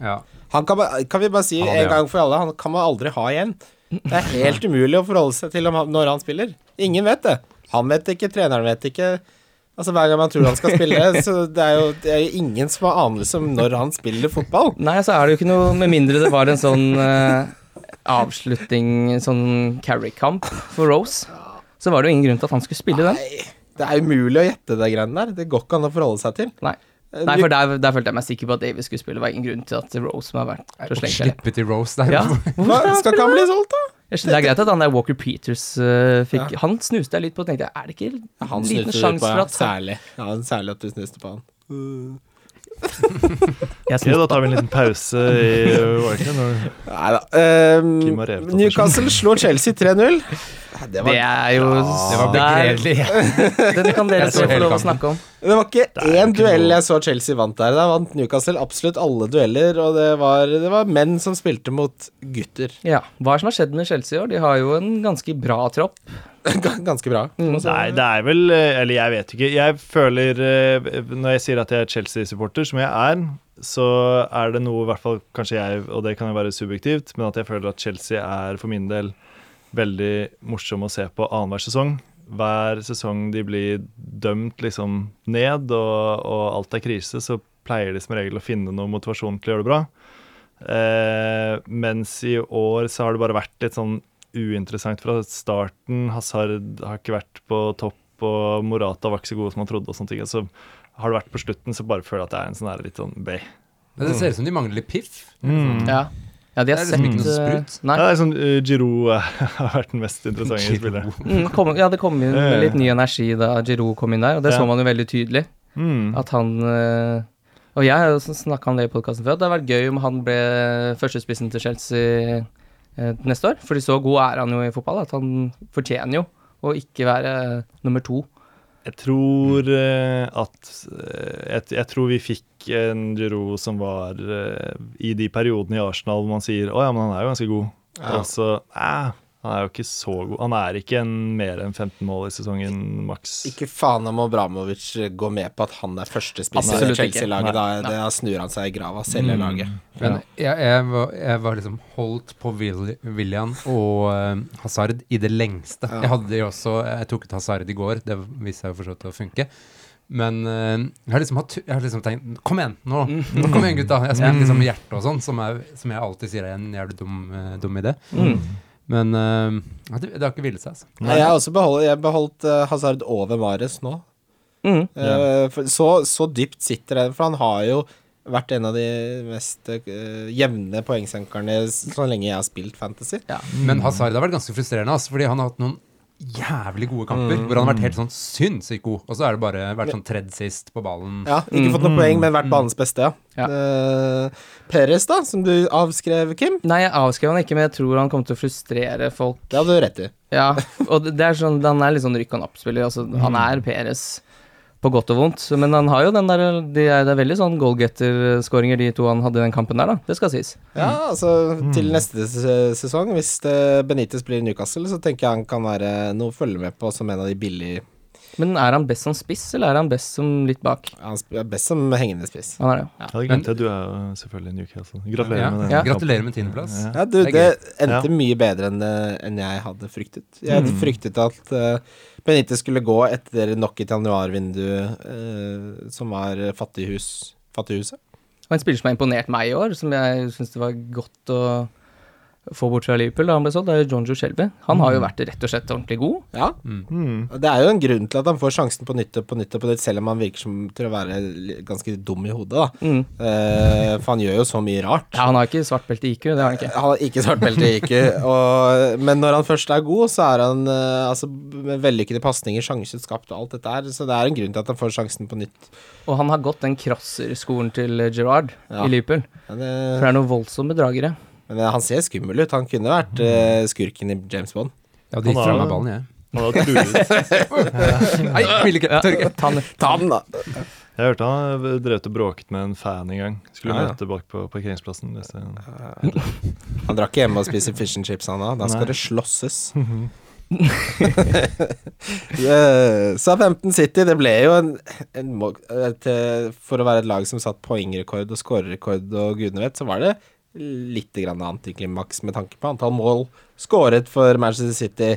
D: Ja.
A: Han kan, kan vi bare si en gang for alle, han kan man aldri ha igjen. Det er helt umulig å forholde seg til om han, når han spiller. Ingen vet det. Han vet det ikke, treneren vet det ikke. Altså Hver gang man tror han skal spille, så det er jo, det er jo ingen som har anelse om når han spiller fotball.
B: Nei, så er det jo ikke noe Med mindre det var en sånn uh, avslutning, sånn carry-kamp for Rose, så var det jo ingen grunn til at han skulle spille den.
A: Nei, det er umulig å gjette det greiene der. Det går ikke an å forholde seg til.
B: Nei.
A: Eh,
B: Nei, for der, der følte jeg meg sikker på at Davies skulle spille. Det var ingen grunn til at Rose må ha vært så slenge.
D: slippe til Rose der.
B: Ja,
A: Hva, skal ikke han bli solgt, da?
B: det er greit at han der Walker Peters uh, fikk Han snuste jeg litt på og tenkte er det ikke en
A: Han
B: liten
A: snuste
B: sjanse for at han
A: Særlig. Ja, særlig at du snuste på han.
B: Jeg
C: Ok,
B: snuste
C: da tar vi en liten pause i Warken.
A: Nei da. Ehm, Newcastle slår Chelsea 3-0. Det var,
B: Det er jo
D: Det var begredelig.
B: Den kan dere få lov å snakke om.
A: Det var ikke
C: Det
A: én
C: ikke
A: duell
C: noe-
A: jeg så Chelsea vant der. Da vant Newcastle absolutt alle dueller, og det var, det var menn som spilte mot gutter.
B: Ja, Hva er det som har skjedd med Chelsea i år? De har jo en ganske bra tropp.
A: Ganske bra.
B: Mm.
C: Nei, det er vel eh, Eller jeg vet ikke. Jeg føler eh, Når jeg sier at jeg er Chelsea-supporter, som jeg er, så er det noe i hvert fall Kanskje jeg, og det kan jo være subjektivt, men at jeg føler at Chelsea er for min del veldig morsom å se på annenhver sesong. Hver sesong de blir dømt liksom ned, og, og alt er krise, så pleier de som regel å finne noe motivasjon til å gjøre det bra. Eh, mens i år så har det bare vært litt sånn uinteressant fra starten. Hazard har ikke vært på topp, og Morata var ikke så god som han trodde. og sånne ting. Så har det vært på slutten, så bare føler jeg at det er en sånn her litt sånn bay.
D: Men det ser ut som de mangler litt piff.
C: Mm.
B: Ja. Ja, de
D: Det
B: har
D: er liksom ikke
B: sett
D: noe
B: eh,
D: sprut.
B: Nei.
C: Ja, det er sånn, uh, Giroud eh, har vært den mest interessante spilleren.
B: Mm, kom, ja, det kom inn litt ny energi da Giroud kom inn der, og det
C: Ja.
B: så man jo veldig tydelig.
C: Mm.
B: At han Og jeg har jo snakka om det i podkasten før, at det hadde vært gøy om han ble førstespissen til Chelsea neste år. Fordi så god er han jo i fotball at han fortjener jo å ikke være nummer to.
C: Jeg tror eh, at eh, jeg, jeg tror vi fikk en Giroud som var eh, i de periodene i Arsenal hvor man sier å ja, men han er jo ganske god.
A: Ja.
C: Og så eh, han er jo ikke så god. Han er ikke en mer enn 15 mål i sesongen maks.
A: Ikke faen om Obramovic går med på at han er førstespiss i Chelsea-laget. Da, da snur han seg i grava, selger
C: Mm.
A: laget.
D: Men jeg, jeg, var, jeg var liksom holdt på Will, William og uh, Hazard i det lengste.
A: Ja.
D: Jeg hadde jo også Jeg tok ut Hazard i går, det viste seg jo for så vidt å funke. Men eh, jeg, har liksom hatt, jeg har liksom tenkt Kom igjen, nå! nå kom igjen, gutta! Jeg spilte liksom med hjertet og sånn, som, som jeg alltid sier er en jævlig dum, eh, dum idé.
B: Mm.
D: Men uh, det, det har ikke villet seg, altså.
A: Nei, jeg har også beholdt, jeg beholdt uh, Hazard over Mares nå.
B: Mm.
A: Uh, for så, så dypt sitter det, for han har jo vært en av de mest jevne poengsenkerne så lenge jeg har spilt Fantasy.
B: Ja.
D: Men Hazard har vært ganske frustrerende, altså, fordi han har hatt noen jævlig gode kamper hvor han har vært helt sånn sinnssykt god, og så er det bare vært sånn tredd sist på ballen.
A: Ja, ikke fått noe poeng, men vært banens beste, ja.
B: Ja.
A: Uh, Perez, da, som du avskrev, Kim.
B: Nei, jeg avskrev han ikke, men jeg tror han kommer til å frustrere folk.
A: Det hadde du rett i.
B: Ja, og det er sånn, han er litt sånn rykk og napp-spiller. Altså, Han er Peres på godt og vondt, men han har jo den der de er, Det er veldig sånn goalgetter-skåringer, de to han hadde i den kampen der, da. Det skal sies.
A: Ja, altså til neste sesong, hvis Benitez blir Newcastle, så tenker jeg han kan være noe å følge med på som en av de billige
B: Men er han best som spiss, eller er han best som litt bak?
A: Han er best som hengende spiss.
B: Han er det, jo.
C: Jeg hadde glemt det. Du er jo selvfølgelig Newcastle. Gratulerer
D: Ja.
C: med den.
B: Ja.
D: Gratulerer med tiendeplass.
C: Ja.
A: Ja, du,
D: Det
A: endte
C: Ja.
A: mye bedre enn, det- enn jeg hadde fryktet. Jeg hadde fryktet at uh, Benitez skulle gå etter nok et januarvindu uh, som var fattighus, Fattighuset.
B: Og en spiller som har imponert meg i år, som jeg syns det var godt å få bort fra Liverpool da han ble solgt, det er jo Jonjo Shelby. Han har jo vært rett og slett ordentlig god.
A: Ja,
C: Mm.
A: det er jo en grunn til at han får sjansen på nytt og på nytt og på nytt, selv om han virker som til å være ganske dum i hodet, da.
B: Mm.
A: Eh, for han gjør jo så mye rart.
B: Ja, han har ikke svart belte i IQ, det har han ikke.
A: Han har ikke svart belte i IQ, og, men når han først er god, så er han eh, altså, med vellykkede pasninger, sjanser skapt og alt dette her, så det er en grunn til at han får sjansen på nytt.
B: Og han har gått den crosser-skolen til Gerard
A: Ja.
B: i Liverpool.
A: Men,
B: For
A: eh,
B: det er noen voldsomme dragere.
A: Men eh, han ser skummel ut. Han kunne vært uh, skurken i James Bond.
D: Ja, de gikk
C: Han
D: fra
C: har-
D: meg ballen, jeg.
C: Han var truet.
D: Nei, vil ikke. tørke.
B: Ta den.
A: Ta den, da!
C: Jeg hørte han drev og bråket med en fan en gang. Skulle
A: Ja, ja.
C: møte bak på parkeringsplassen.
A: Han drar ikke hjemme og spiser fish and chips, han da. Da skal
C: Nei.
A: det slåsses. Eh, Southampton City, det ble jo en, en et, eh, For å være et lag som satt poengrekord og skårerekord og gudene vet, så var det litt grann antiklimaks med tanke på antall mål skåret for Manchester City.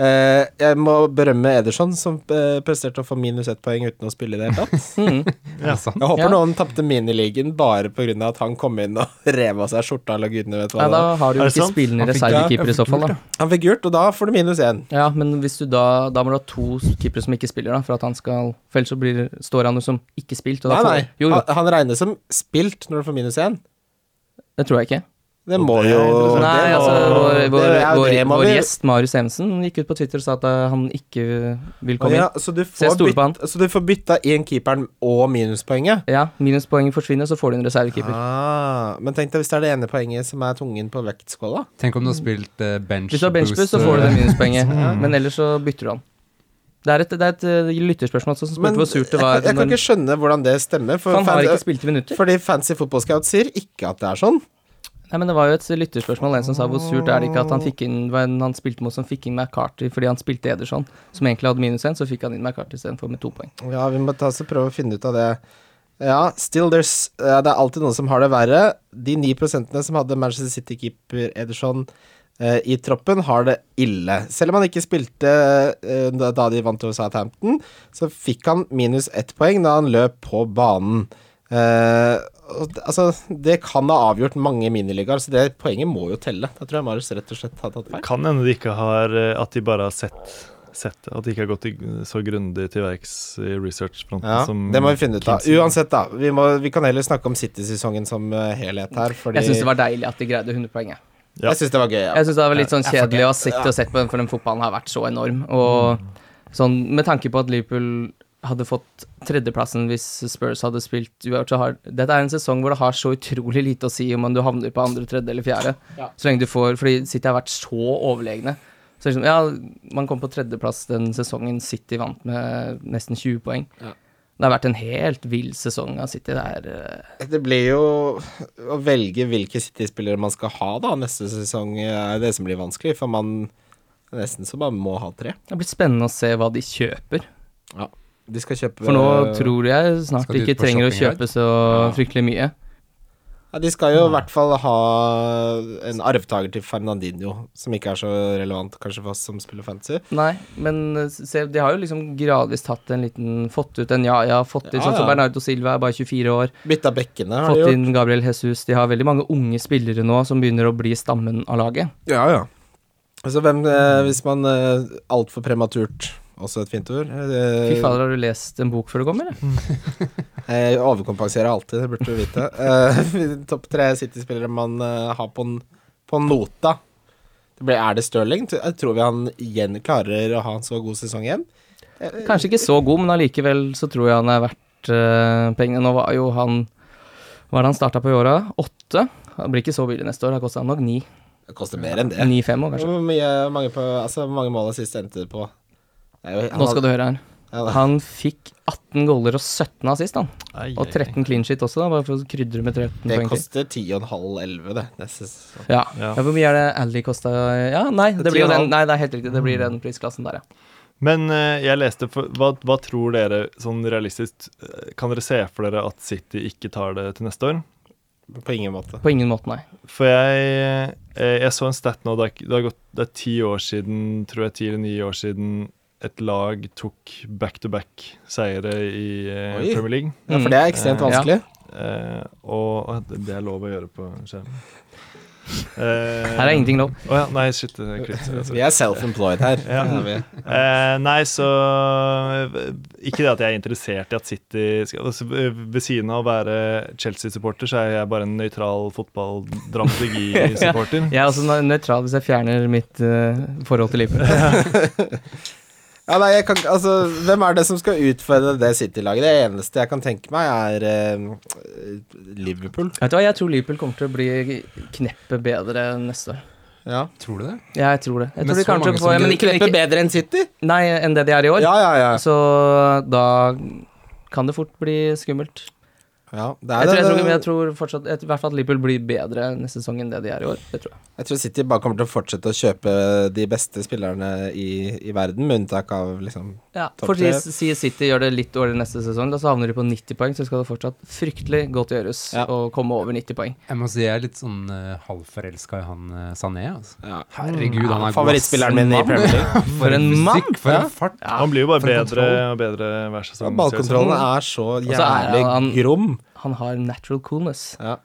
A: Uh, jeg må berømme Ederson, som uh, presterte å få minus ett poeng uten å spille i det hele tatt.
B: Mm.
D: Ja.
A: Jeg håper
B: Ja.
A: noen tapte miniligaen bare pga. at han kom inn og rev av seg skjorta eller gudene vet hva.
B: Ja, da har du jo ikke spillende reservekeeper i så fall, da.
A: Han fikk gult, og da får du minus én.
B: Ja, men hvis du da Da må du ha to keepere som ikke spiller, da, for at han skal For ellers så blir, står han jo som ikke spilt, og da
A: Nei,
B: får
A: nei.
B: Jo, jo,
A: Han, han regnes som spilt når du får minus én.
B: Det tror jeg ikke.
A: Det må jo.
B: Nei,
A: det må-
B: altså vår,
A: det-
B: vår,
A: ja,
B: vår, vår gjest Marius Evensen gikk ut på Twitter og sa at eh, han ikke vil komme
A: ja,
B: inn.
A: så, du
B: Så jeg
A: får
B: stoler på han.
A: så du får bytta inn keeperen og minuspoenget?
B: Ja, minuspoenget forsvinner, så får du en reservekeeper.
A: Ah, men tenk deg hvis det er det ene poenget som er tungen på vektskåla.
D: Tenk om du har spilt uh, bench
B: Hvis du har benchboost, så får du det
D: eh,
B: minuspoenget. Men ellers så bytter du han. Det er et, det er et eh, lytterspørsmål som spurte hvor surt det var.
A: jeg kan ikke skjønne hvordan det stemmer. For,
B: han har ikke spilt i minutter.
A: fordi Fancy Football Scout sier ikke at det er sånn.
B: Nei, men det var jo et lytterspørsmål, en som sa hvor surt er det ikke at han fikk inn han spilte mot som fikk inn McCarty fordi han spilte Ederson, som egentlig hadde minus én, så fikk han inn McCarty istedenfor med to poeng.
A: Ja, vi må ta oss og prøve å finne ut av det. Ja, still there's Det er alltid noen som har det verre. De ni prosentene som hadde Manchester City-keeper Ederson i troppen, har det ille. Selv om han ikke spilte eh, da, de vant over Southampton, så fikk han minus ett poeng da han løp på banen. Eh, altså, det kan ha avgjort mange miniligaer, så det poenget må jo telle. Da tror jeg Marius rett og slett har tatt feil.
C: Kan hende de ikke har eh, At de bare har sett sett det. At de ikke har gått så grundig til verks i researchfronten
A: Ja,
C: som
A: det må vi finne ut av. Uansett, da. Vi, må, vi kan heller snakke om City-sesongen som eh, helhet her, fordi
B: Jeg syns det var deilig at de greide 100 poeng. Jeg.
C: Ja.
A: Jeg synes det var gøy, ja.
B: Jeg syns det var litt sånn kjedelig å
A: Ja.
B: og sett på den, for den fotballen har vært så enorm. Og sånn med tanke på at Liverpool hadde fått tredjeplassen hvis Spurs hadde spilt uavgjort, så har Dette er en sesong hvor det har så utrolig lite å si om du havner på andre, tredje eller fjerde.
A: Ja.
B: Så lenge du får Fordi City har vært så overlegne. Så liksom, ja, man kom på tredjeplass den sesongen City vant med nesten 20 poeng.
A: Ja.
B: Det har vært en helt vill sesong av City. Det er eh,
A: Det blir jo å velge hvilke City-spillere man skal ha da neste sesong, er det som blir vanskelig. For man nesten så bare må ha tre.
B: Det blir spennende å se hva de kjøper.
A: De skal kjøpe
B: For nå tror jeg snart de ikke trenger å kjøpe så fryktelig mye.
A: Ja, De skal jo i hvert fall ha en arvtaker til Fernandinho, som ikke er så relevant kanskje for oss som spiller fantasy.
B: Nei, men eh, se, de har jo liksom gradvis tatt en liten Fått ut en ja-ja, fått inn
A: Ja,
B: sånn som
A: ja.
B: Bernardo Silva, er bare 24 år.
A: Bytta bekkene, har de gjort.
B: Fått inn Gabriel Jesus. De har veldig mange unge spillere nå som begynner å bli stammen av laget.
A: Ja, ja. Altså hvem eh, Hvis man eh, altfor prematurt Også et fint ord. eh,
B: Fy fader, har du lest en bok før du kom, eller?
A: Jeg overkompenserer alltid, det burde du vite. Eh, Topp tre City-spillere man eh, har på, på nota. Det ble, er det Stirling? Jeg tror vi han igjen klarer å ha en så god sesong igjen. Eh,
B: Kanskje ikke så god, men allikevel så tror jeg han er verdt uh, pengene. Nå var jo han Hva er det han starta på i åra? Åtte? Han blir ikke så billig neste år. Da koster han nok ni.
A: Det koster mer enn det.
B: Ni-fem år, kanskje.
A: Hvor mange, på, altså, mange mål sist endte det på? Det er
B: Nå skal du høre her. Han fikk 18 goller og 17 assist, han.
C: Ai,
B: Og
C: ai, ai.
B: 13 clean shit også, da, bare for å krydre med 13
A: Det
B: poeng Det
A: koster 10,5-11, det.
B: Ja.
C: Ja.
B: Hvor mye er det Ally kosta? Ja, nei, det blir den Nei, det er helt riktig. Det blir den prisklassen der, ja.
C: Men eh, jeg leste for, hva, hva tror dere sånn realistisk eh, Kan dere se for dere at City ikke tar det til neste år?
A: På ingen måte.
B: På ingen måte, nei.
C: For jeg, eh, jeg så en stat nå, det er, det har gått Det er ti år siden, tror jeg, ti eller ni år siden et lag tok back-to-back-seiere i eh,
A: Oi.
C: Premier League.
A: Ja, for det er ekstremt
C: Eh,
A: vanskelig.
C: Eh, og det det er lov å gjøre på skjermen. Eh,
B: Her er ingenting lov.
C: Oh ja, nei, shit. er klipp, altså.
A: Vi er self-employed her.
C: Ja. Eh, nei, så Ikke det at jeg er interessert i at City skal, altså, Ved siden av å være Chelsea-supporter, så er jeg bare en nøytral fotball-dramaturgi-supporter.
B: Jeg er også nøytral hvis jeg fjerner mitt uh, forhold til Liverpool.
A: Ja, nei, jeg kan, altså, hvem er det som skal utfordre det City-laget? Det eneste jeg kan tenke meg, er uh, Liverpool.
B: Vet du hva, jeg tror Liverpool kommer til å bli kneppet bedre neste år.
A: Ja.
D: Tror du det?
B: Ja, jeg tror det. Jeg
D: Med
B: tror de kanskje får,
D: ja,
B: men ikke, kneppet
A: bedre enn City?
B: Nei, enn det de er i år.
A: Ja, ja, ja.
B: Så da kan det fort bli skummelt.
A: Ja det
B: Jeg
A: er
B: tror, jeg, tror, jeg tror fortsatt jeg, I hvert fall at Liverpool blir bedre neste sesong enn det de er i år. Det tror jeg.
A: jeg tror City bare kommer til å fortsette å kjøpe de beste spillerne i, i verden, med unntak av liksom
B: Ja, for si, City gjør det litt dårlig neste sesong, da så havner de på 90 poeng, så skal det fortsatt fryktelig godt gjøres
A: Ja.
B: å komme over 90 poeng.
D: Jeg må si jeg er litt sånn uh, halvforelska i han uh, Sané. Altså.
A: ja.
D: Herregud, han er.
A: Favorittspilleren min i Premier League.
B: For en mann!
D: For
A: Ja.
D: en fart!
C: Han blir jo bare bedre og bedre hver
A: Ja,
C: sesong.
A: Ballkontrollen er så jævlig grom.
B: Han har natural coolness.
A: Ja.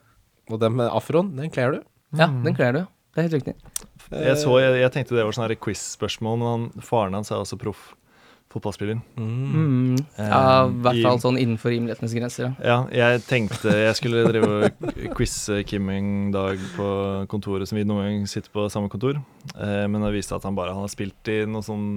A: Og den med afroen, den kler du.
B: Ja, den kler du. Det er helt riktig.
C: Jeg, så, jeg, jeg tenkte det var sånn quiz-spørsmål, men han, faren hans er også proff fotballspiller.
B: Mm.
C: Eh,
B: Ja, i hvert fall sånn innenfor rimelighetens grenser. Ja.
C: Ja, jeg tenkte jeg skulle drive og quize Kim en dag på kontoret, som vi noen gang sitter på samme kontor, eh, men det viste at han bare han har spilt i noen sånn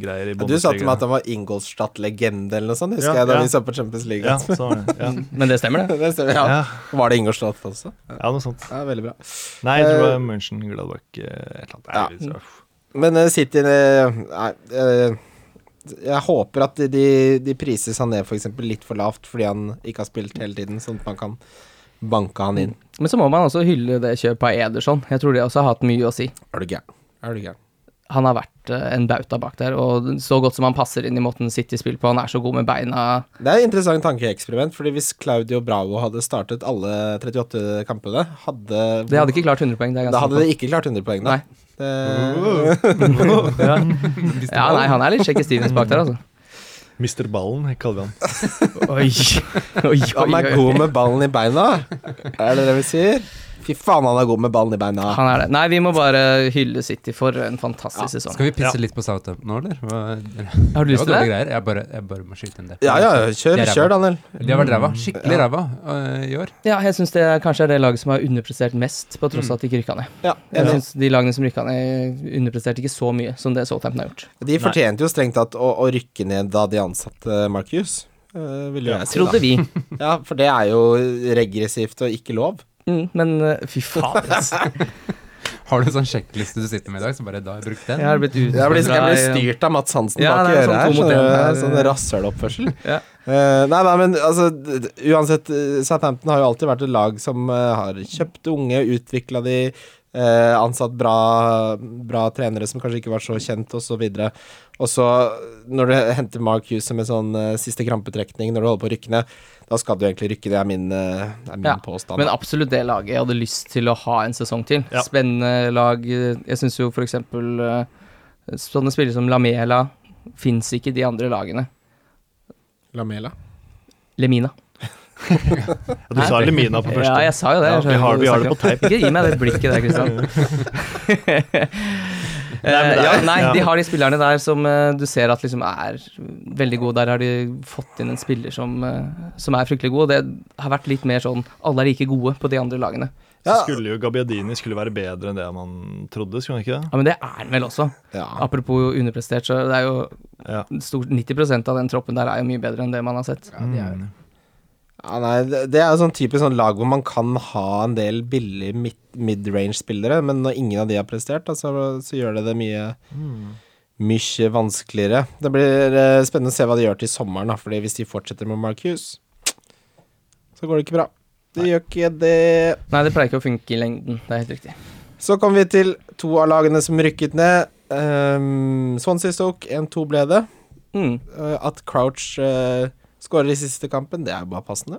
C: bunngreier i
A: Ja, du sa til meg at han var Ingolstadt-legende eller noe sånt, husker
C: Ja,
A: jeg, da
C: ja.
A: vi så på Champions League.
C: Ja, så var det. Ja.
B: Men det stemmer, det.
A: det stemmer, ja.
C: Ja.
A: Var det Ingolstadt også? Ja,
C: ja, noe sånt.
A: ja veldig bra.
C: Nei, jeg tror det
A: Eh,
C: var München Gladbach eh, et eller annet. Nei,
A: Men uh, City eh, Nei eh, Jeg håper at de, de priser Sané for eksempel litt for lavt fordi han ikke har spilt hele tiden, sånn at man kan banke han inn.
B: Men så må man også hylle det kjøpet av Ederson. Jeg tror det også har hatt mye å si.
A: Er du gæren? Er du gæren?
B: Han har vært eh, en bauta bak der, og så godt som han passer inn i måten City spiller på. Han er så god med beina.
A: Det er et interessant tankeeksperiment, fordi hvis Claudio Bravo hadde startet alle 38 kampene, hadde
B: Det hadde ikke klart 100 poeng. Det er
A: Da hadde det ikke klart 100 poeng, da.
B: Nei.
A: Det,
B: ja. ja, nei, han er litt Shaky Stevens bak der, altså.
C: Mister Ballen kaller vi han.
B: Oi, oi,
A: han er god med ballen i beina, er det det vi sier? Fy faen, han er god med ballen i beina.
B: Han er det. Nei, vi må bare hylle City for en fantastisk sesong.
D: Skal vi pisse
C: Ja.
D: litt på Southampton nå, eller? Hva-
B: Har du lyst til det?
D: greier. Jeg bare, jeg bare må skyte inn det.
A: Ja, ja, kjør,
D: De
A: kjør, Daniel.
D: De har vært ræva. Skikkelig ræva uh, i år.
B: Ja, jeg syns det er kanskje er det laget som har underprestert mest, på tross av at de ikke rykka ned.
A: Ja,
B: Jeg
A: jeg
B: synes De lagene som rykka ned, underpresterte ikke så mye som det Southampton har gjort.
A: De fortjente jo strengt tatt å, å rykke ned da de ansatte Mark Hughes. Uh, vil jo jeg si, da.
B: Trodde vi.
A: Ja, for det er jo regressivt og ikke lov.
B: Mm, men eh, fy faen, altså.
D: Har du en sånn sjekkliste du sitter med i dag, så bare da har jeg brukt den?
B: Jeg har blitt
A: Jeg blir, jeg blir styrt av Mats Hansen
B: Ja,
A: bak øret
B: sånn
A: her. Sånn rasshøloppførsel.
B: Ja.
A: uh, nei, nei, men altså Uansett, eh, Southampton har jo alltid vært et lag som uh, har kjøpt unge, utvikla de, eh, ansatt bra, bra trenere som kanskje ikke var så kjent, osv. Og så, når du henter Mark Hughes med sånn eh, siste krampetrekning når du holder på å rykke ned, da skal du egentlig rykke. Det er min, eh, er min
B: Ja,
A: påstand.
B: Men absolutt det laget jeg hadde lyst til å ha en sesong til.
C: Ja.
B: Spennende lag. Jeg syns jo eksempel eh, sånne spillere som Lamela fins ikke i de andre lagene.
A: Lamela.
B: Lemina.
C: Du sa Lemina på første.
B: Ja, jeg sa jo det.
C: Ja, vi har- vi har det på
B: teip. Ikke gi meg det blikket der, Kristian.
C: Det er-
B: ja, nei, de har de spillerne der som eh, du ser at liksom er veldig gode. Der har de fått inn en spiller som, eh, som er fryktelig god. Det har vært litt mer sånn alle er like gode på de andre lagene.
C: Så skulle jo Gabbiadini skulle være bedre enn det man trodde, skulle han ikke det?
B: Ja, Men det er han vel også.
A: Ja.
B: Apropos underprestert, så det er jo
C: Ja.
B: stort, 90% av den troppen der er jo mye bedre enn det man har sett.
D: Ja, de er jo det.
A: Ja, nei, det er sånn typisk sånn lag hvor man kan ha en del billige mid- mid-range-spillere, men når ingen av de har prestert, da, så, så gjør det det mye mye vanskeligere. Det blir uh, spennende å se hva de gjør til sommeren, da, fordi hvis de fortsetter med Marcus, så går det ikke bra. Det gjør ikke det.
B: Nei, det pleier ikke å funke i lengden. Det er helt riktig.
A: Så kommer vi til to av lagene som rykket ned. Um, Swansea Stoke 1-2 ble det.
B: Mm.
A: Uh, at Crouch uh, skårer i siste kampen, det er jo bare passende.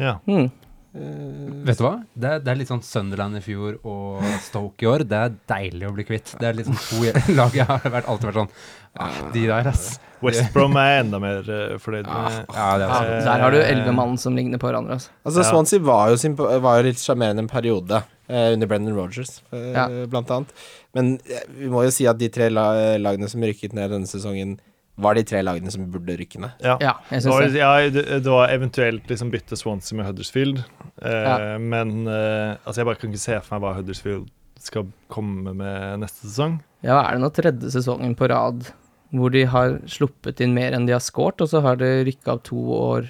C: Ja.
B: Mm.
A: Uh,
D: Vet du hva? Det er, det er litt sånn Sunderland i fjor og Stoke i år. Det er deilig å bli kvitt. Det er litt sånn to lag jeg har vært, alltid vært sånn ah, De der, ass.
C: West Brom er enda mer eh, fornøyd med
D: Ja, det er
B: Ja, der har du elleve mann som ligner på hverandre. Altså.
A: Altså. Swansea var jo, sin, var jo litt sjarmerende en periode eh, under Brendan Rogers, eh,
B: Ja.
A: blant annet. Men eh, vi må jo si at de tre la, lagene som rykket ned denne sesongen, var de tre lagene som burde rykke ned.
C: Ja.
B: Ja, jeg
C: Det var,
B: syns det.
C: ja, det, det var eventuelt liksom bytte Swansea med Huddersfield, eh,
B: Ja.
C: men eh, altså jeg bare kan ikke se for meg hva Huddersfield skal komme med neste sesong.
B: Ja, er det nå tredje sesongen på rad hvor de har sluppet inn mer enn de har scoret, og så har de rykka opp to år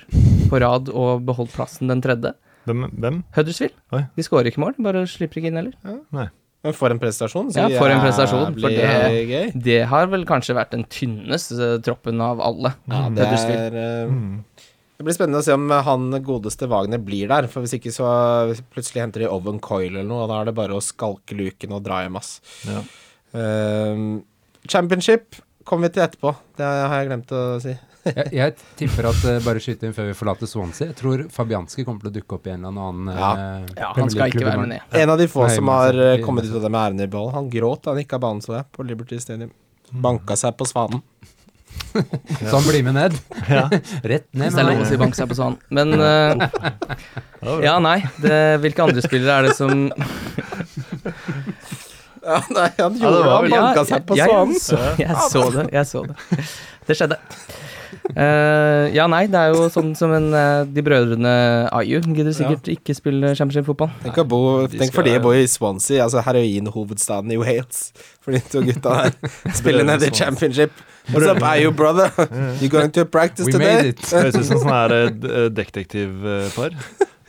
B: på rad og beholdt plassen den tredje?
C: Hvem? hvem?
B: Huddersfield.
C: Oi.
B: De skårer ikke mål, bare slipper ikke inn heller.
C: Nei.
A: Men for en prestasjon.
B: Ja, for en prestasjon, for det-
A: gøy.
B: Det har vel kanskje vært den tynneste troppen av alle.
A: Ja, det,
B: Huddersfield.
A: er, eh,
C: Mm.
A: det blir spennende å se om han godeste Wagner blir der. For hvis ikke så plutselig henter de Oven Coil eller noe, og da er det bare å skalke luken og dra hjem, ass.
C: Ja.
A: Eh, championship kommer vi til etterpå. Det har jeg glemt å si.
D: Jeg, jeg tipper at uh, bare skyte inn før vi forlater Swansea. Jeg tror Fabianski kommer til å dukke opp i en eller annen
A: Ja.
D: eh,
B: Ja, han skal ikke være med ned.
A: En av de få
D: Nei,
A: som har
D: så-
A: eh, kommet ut av det med æren i behold. Han gråt da han gikk av banen, så jeg, på Liberty Stadium. Banka seg på svanen.
D: Så han blir med ned. Rett ned
B: Hvis det er lov å
D: med
B: si bank seg på sånn. Men uh, ja, nei. Det, hvilke andre spillere er det som
A: Ja, nei, han gjorde
C: ja,
A: det. Han banka seg på
B: jeg-
A: svanen.
B: Jeg jeg så det. Jeg så det. Det skjedde. Eh, ja, nei, det er jo sånn som en eh, De brødrene Ayu gidder sikkert ikke spille championship-fotball.
A: Tenk, å bo,
C: de
A: tenk for de å bo i Swansea, altså heroinhovedstaden i Wales. For de to gutta der spiller ned i championship. What's up, are you brother? You going to practice
D: We
A: today?
C: Høres ut som sånn her eh, detektivpar.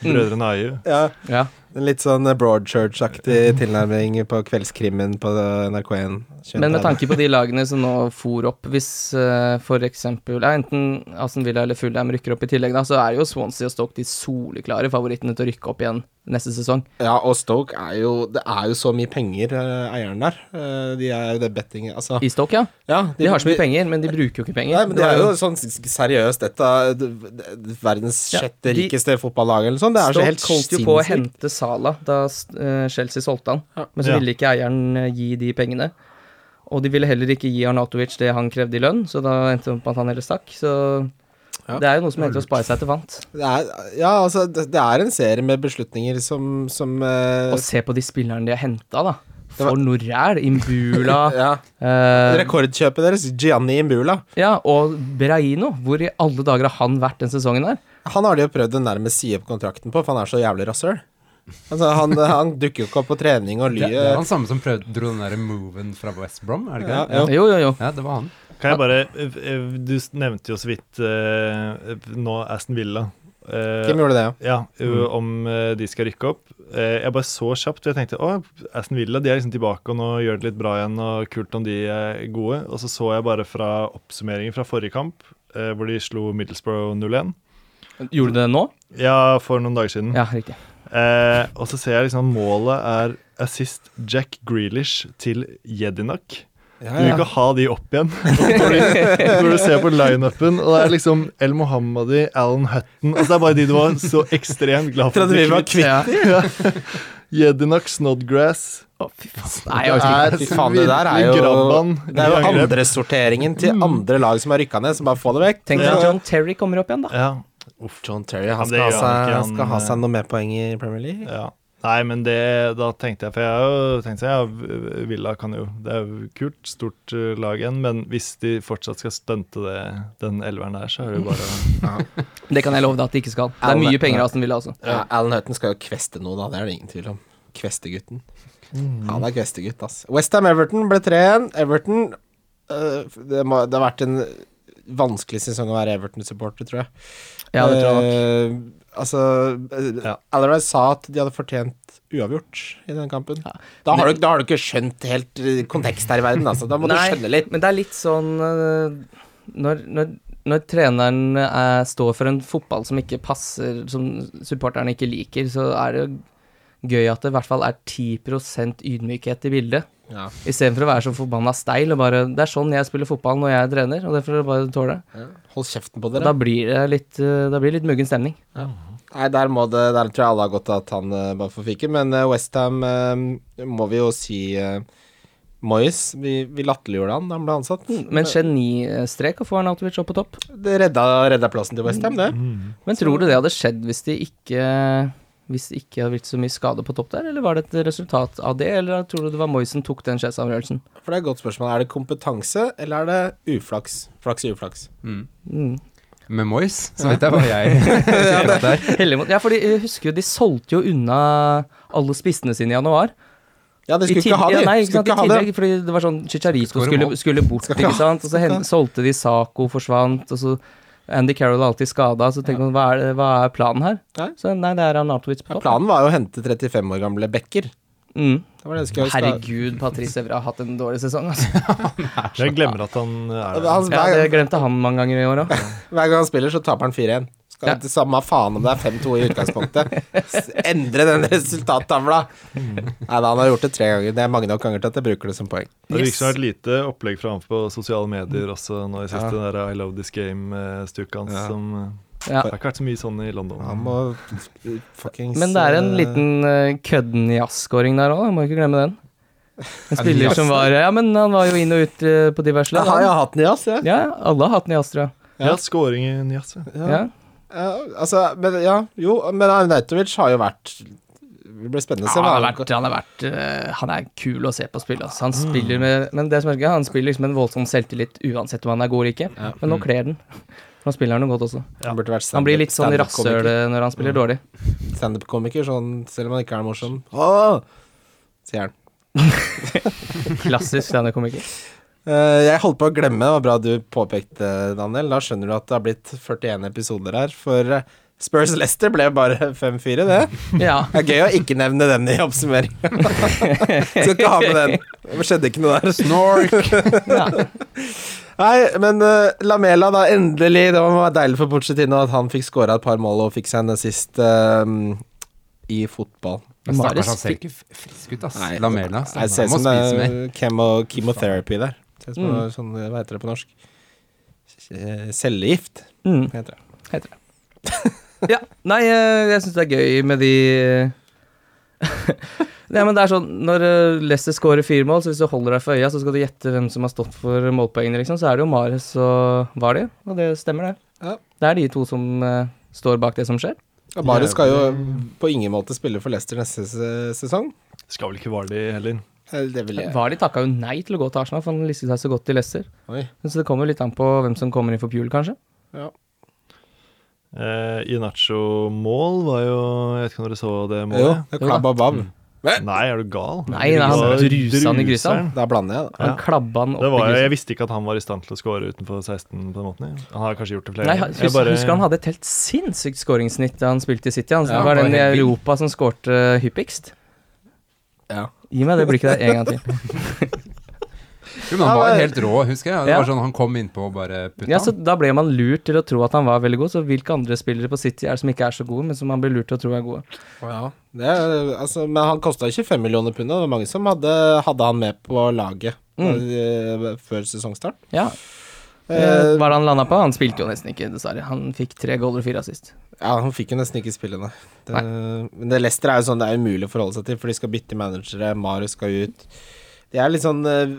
C: Brødrene Ayu.
A: Ja,
B: Ja.
A: En litt sånn Broadchurch-aktig tilnærming på kveldskrimmen på NRK1.
B: Men med tanke på de lagene som nå for opp, hvis uh, for eksempel ja, enten Aston Villa eller Fulham rykker opp i tillegg, da, så er jo Swansea og Stoke de soleklare favorittene til å rykke opp igjen neste sesong.
A: Ja, og Stoke er jo Det er jo så mye penger, uh, eieren der. Uh, de er det bettinget Altså,
B: I Stoke, ja.
A: ja,
B: De har så mye penger, men de bruker jo ikke penger.
A: Nei, men det er jo sånn seriøst et av verdens sjette Ja,
B: de-
A: rikeste fotballag eller noe sånt. Det er så
B: Stoke
A: helt
B: holdt jo på å
A: sinnssykt.
B: hente Sala da eh, Chelsea solgte han, men så
C: Ja.
B: ville ikke eieren eh, gi de pengene. Og de ville heller ikke gi Arnautovic det han krevde i lønn, så da endte det opp med at han heller stakk. Så
A: Ja.
B: Det er jo noe som heter å spare seg til vant.
A: Det er, ja, altså, det, det er en serie med beslutninger som, som uh...
B: Og se på de spillerne de har henta, da. For
A: var-
B: noe ræl. Imbula.
A: ja.
B: eh,
A: Rekordkjøpet deres, Gianni Imbula,
B: ja, og Beraino. Hvor i alle dager har han vært den sesongen der?
A: han har de jo prøvd å nærmest si opp kontrakten på, for han er så jævlig rasshøl. Altså, han, han dukker jo ikke opp på trening og
D: Det, det er han samme som prøvde, dro den der moven fra West Brom, er det ikke
A: Ja,
D: det?
A: ja.
B: Jo, jo, jo.
D: Ja, det var han.
C: Kan jeg bare eh, Du nevnte jo så vidt uh, nå Aston Villa. Eh,
A: Hvem gjorde det, ja?
C: uh, om de skal rykke opp. Eh, jeg bare så kjapt, for jeg tenkte å, Aston Villa de er liksom tilbake og nå gjør det litt bra igjen, og kult om de er gode. Og så så jeg bare fra oppsummeringen fra forrige kamp, eh, hvor de slo Middlesbrough 0-1.
B: Gjorde de det nå?
C: Ja, for noen dager siden.
B: Ja, riktig.
C: Eh, og så ser jeg liksom målet er assist Jack Grealish til Jedinak.
A: Ja,
C: Du vil ikke ha de opp igjen. Når du ser på lineupen, og det er liksom El Mohammadi, Alan Hutton Altså Det er bare de du var så ekstremt glad for.
A: Trodde vi var kvitt
B: Ja.
C: Jedinak, Snodgrass
B: Å, fy faen. Nei, jeg orker ikke.
A: Fy faen, det der er jo
C: grabban
A: Det er jo andresorteringen til andre lag som har rykka ned, så bare få det vekk.
B: Tenk
C: Ja.
B: at John Terry kommer opp igjen, da.
C: Ja.
A: John Terry, han skal, ha seg, han skal ha seg noe mer poeng i Premier League.
C: ja. Nei, men det Da tenkte jeg For jeg har jo tenkt sånn ja, Villa kan jo Det er jo kult, stort uh, lag igjen, men hvis de fortsatt skal stunte det, den elveren der, så er det jo bare
B: Det kan jeg love deg at de ikke skal. Det er mye penger Aston Villa, altså.
A: Ja, Alan Hutton skal jo kveste noe, da. Det er det ingen tvil om. Kvestegutten. Han er kvestegutt, ass. Westham Everton ble 3-1. Everton øh, det, må, det har vært en vanskelig sesong å være Everton-supporter, tror jeg.
B: Ja, det tror jeg nok.
A: Eh, altså uh,
C: Ja.
A: Alarise sa at de hadde fortjent uavgjort i den kampen.
B: Ja.
A: Da, har du, da har du ikke skjønt helt eh, kontekst her i verden, altså. Da må
B: Nei,
A: du skjønne litt.
B: Men det er litt sånn øh, når, når, når treneren er, står for en fotball som ikke passer, som supporterne ikke liker, så er det gøy at det i hvert fall er 10% ydmykhet i bildet.
A: Ja.
B: Istedenfor å være så forbanna steil og bare Det er sånn jeg spiller fotball når jeg er trener, og det får dere bare tåle.
A: Hold kjeften på
B: Og
A: dere.
B: Da blir det litt, øh, da blir det litt muggen stemning.
A: Nei, der, må det, der tror jeg alle har godt av at han uh, bare får fiken, Men uh, Westham må vi jo si uh, Moyes, vi, vi latterliggjorde han da han ble ansatt.
B: Men genistrek å få Arnautovic opp på topp.
A: Det redda, redda plassen til Westham, det.
B: Men tror du det hadde skjedd hvis de ikke Hvis det ikke hadde blitt så mye skade på topp der, eller var det et resultat av det, eller tror du det var Moisen tok den sjefsavgjørelsen?
A: For det er et godt spørsmål. Er det kompetanse, eller er det uflaks? Flaks i uflaks.
D: Mm.
B: Mm.
D: Med Moyes, så vet jeg hva jeg
B: mot Ja, for de husker jo, de solgte jo unna alle spissene sine i januar.
A: Ja, de skulle ikke ha
B: ja, nei, ikke sant,
A: ikke
B: i
A: ha det.
B: tillegg, fordi det var sånn Chicharito skulle, skulle bort,
A: ikke
B: ikke sant, og så hen, solgte de Saco, forsvant, og så Andy Carroll er alltid skada, så tenker man hva er, det- hva er planen her?
A: Nei.
B: Så nei, det er Arnatovic på
A: Ja, planen var jo å hente 35 år gamle Becker.
B: Mm.
A: Det var det jeg
B: Herregud, Patrice Evra har hatt en dårlig sesong, altså.
C: Jeg glemmer at han er der.
B: Ja, det glemte han mange ganger i år òg.
A: hver gang han spiller, så taper han 4-1. Skal
B: Ja.
A: det samme faen om det er 5-2 i utgangspunktet. Endre den resultattavla. Nei da, han har gjort det tre ganger. Det er mange nok ganger til at jeg bruker det som poeng.
C: Det virker som det har vært lite opplegg fra ham på sosiale medier også nå i siste.
A: Ja.
C: Den der I love this game-stukket hans
A: Ja.
C: som eh,
B: Ja.
C: Det har ikke vært så mye sånn i London.
A: Han må fuckings
B: Men det er en
A: eh,
B: liten uh, kødden jazz-skåring der òg, må ikke glemme den. En spiller som var Ja, men han var jo inn og ut eh, på diverse
A: Jeg har jo hatt den i jazz, jeg.
B: Ja, alle har hatt den i Astra.
C: Ja, scoring i jazz, ja.
A: Ja.
B: Ja.
A: Ja, altså, men ja, jo, men Arnautovic har jo vært Det blir spennende å se.
B: Ja, han, har vært, han, har vært, uh, han er kul å se på spille. Altså. Han spiller med Men det som er gøy, han spiller liksom en voldsom selvtillit uansett om han er god eller ikke.
A: Ja.
B: Men nå kler den. Nå spiller han noe godt også.
A: Vært
B: Han blir litt sånn rasshøl når han spiller dårlig.
A: Standup-komiker, sånn, selv om han ikke er morsom. Åh! Sier han.
B: Klassisk standup-komiker.
A: Eh, jeg holdt på å glemme, det var bra du påpekte, Daniel. Da skjønner du at det har blitt 41 episoder her. For eh, Spurs Leicester ble bare 5-4, det.
B: Ja.
A: Det er gøy å ikke nevne den i oppsummeringa. Skal ikke ha med den. Det skjedde ikke noe der.
D: Snork!
B: ja.
A: Nei, men uh, Lamela, da, endelig. Det var deilig for Pochettino at han fikk skåra et par mål og fikk seg en assist uh, i fotball.
D: Stakkars,
B: Marius
D: han ser
B: fikk-
D: ikke frisk ut, ass.
A: Nei,
D: Lamela.
A: Jeg ser ut som det er chemo, chemotherapy der. Som
B: Mm.
A: det er sånn, hva heter det på norsk? Eh, Cellegift,
B: Mm.
A: heter det.
B: heter det. ja. Nei, eh, jeg syns det er gøy med de Nei, men det er sånn Når eh, Leicester scorer fire mål, så hvis du holder deg for øya, så skal du gjette hvem som har stått for målpoengene, liksom, så er det jo Mares og Vali, og det stemmer, det.
A: Ja.
B: Det er de to som uh, står bak det som skjer.
A: Ja, Mares skal jo på ingen måte spille for Leicester neste sesong.
C: Skal vel ikke Vali heller.
A: Eh, Det vil jeg.
B: Vardy takka jo nei til å gå til Arsenal, for han listet seg så godt til Leicester.
A: Oi.
B: Så det kommer litt an på hvem som kommer inn for Pule, kanskje.
A: Ja.
C: Eh, Inacho-mål var jo Jeg vet ikke om dere så det
A: Jo,
C: målet?
A: det er klabba babb.
C: Nei, er du gal?
B: Nei, nei, han drusa han i krysset,
A: Da blander jeg, da.
B: Han
C: Ja.
B: klabba han opp
C: Det var,
B: i
C: jo- jeg visste ikke at han var i stand til å score utenfor 16 på den måten. Han har kanskje gjort det flere
B: Nei,
C: ganger.
B: husk,
C: Jeg bare-
B: husker han hadde et helt sinnssykt skåringssnitt da han spilte i City. Han
A: Ja,
B: var den i. Europa som skårte hyppigst.
A: Ja.
B: Gi meg det blikket der en gang til.
D: Jo, men han var helt rå, husker jeg. Det
B: Ja.
D: var sånn Han kom innpå og bare putta
B: Ja, så. Da ble man lurt til å tro at han var veldig god. Så hvilke andre spillere på City er det som ikke er så gode, men som man blir lurt til å tro er gode?
A: Ja, det er, altså, men han kosta ikke fem millioner pund. og Det var mange som hadde, hadde han med på laget eh, før sesongstart.
B: Ja.
A: Eh,
B: Eh, Hva er det han landa på? Han spilte jo nesten ikke, dessverre. Han fikk tre goaler og fire assist.
A: Ja, han fikk jo nesten ikke spille, nei. Det, men det Leicester er jo sånn det er umulig å forholde seg til, for de skal bytte managere, Marius skal ut. De er litt sånn uh,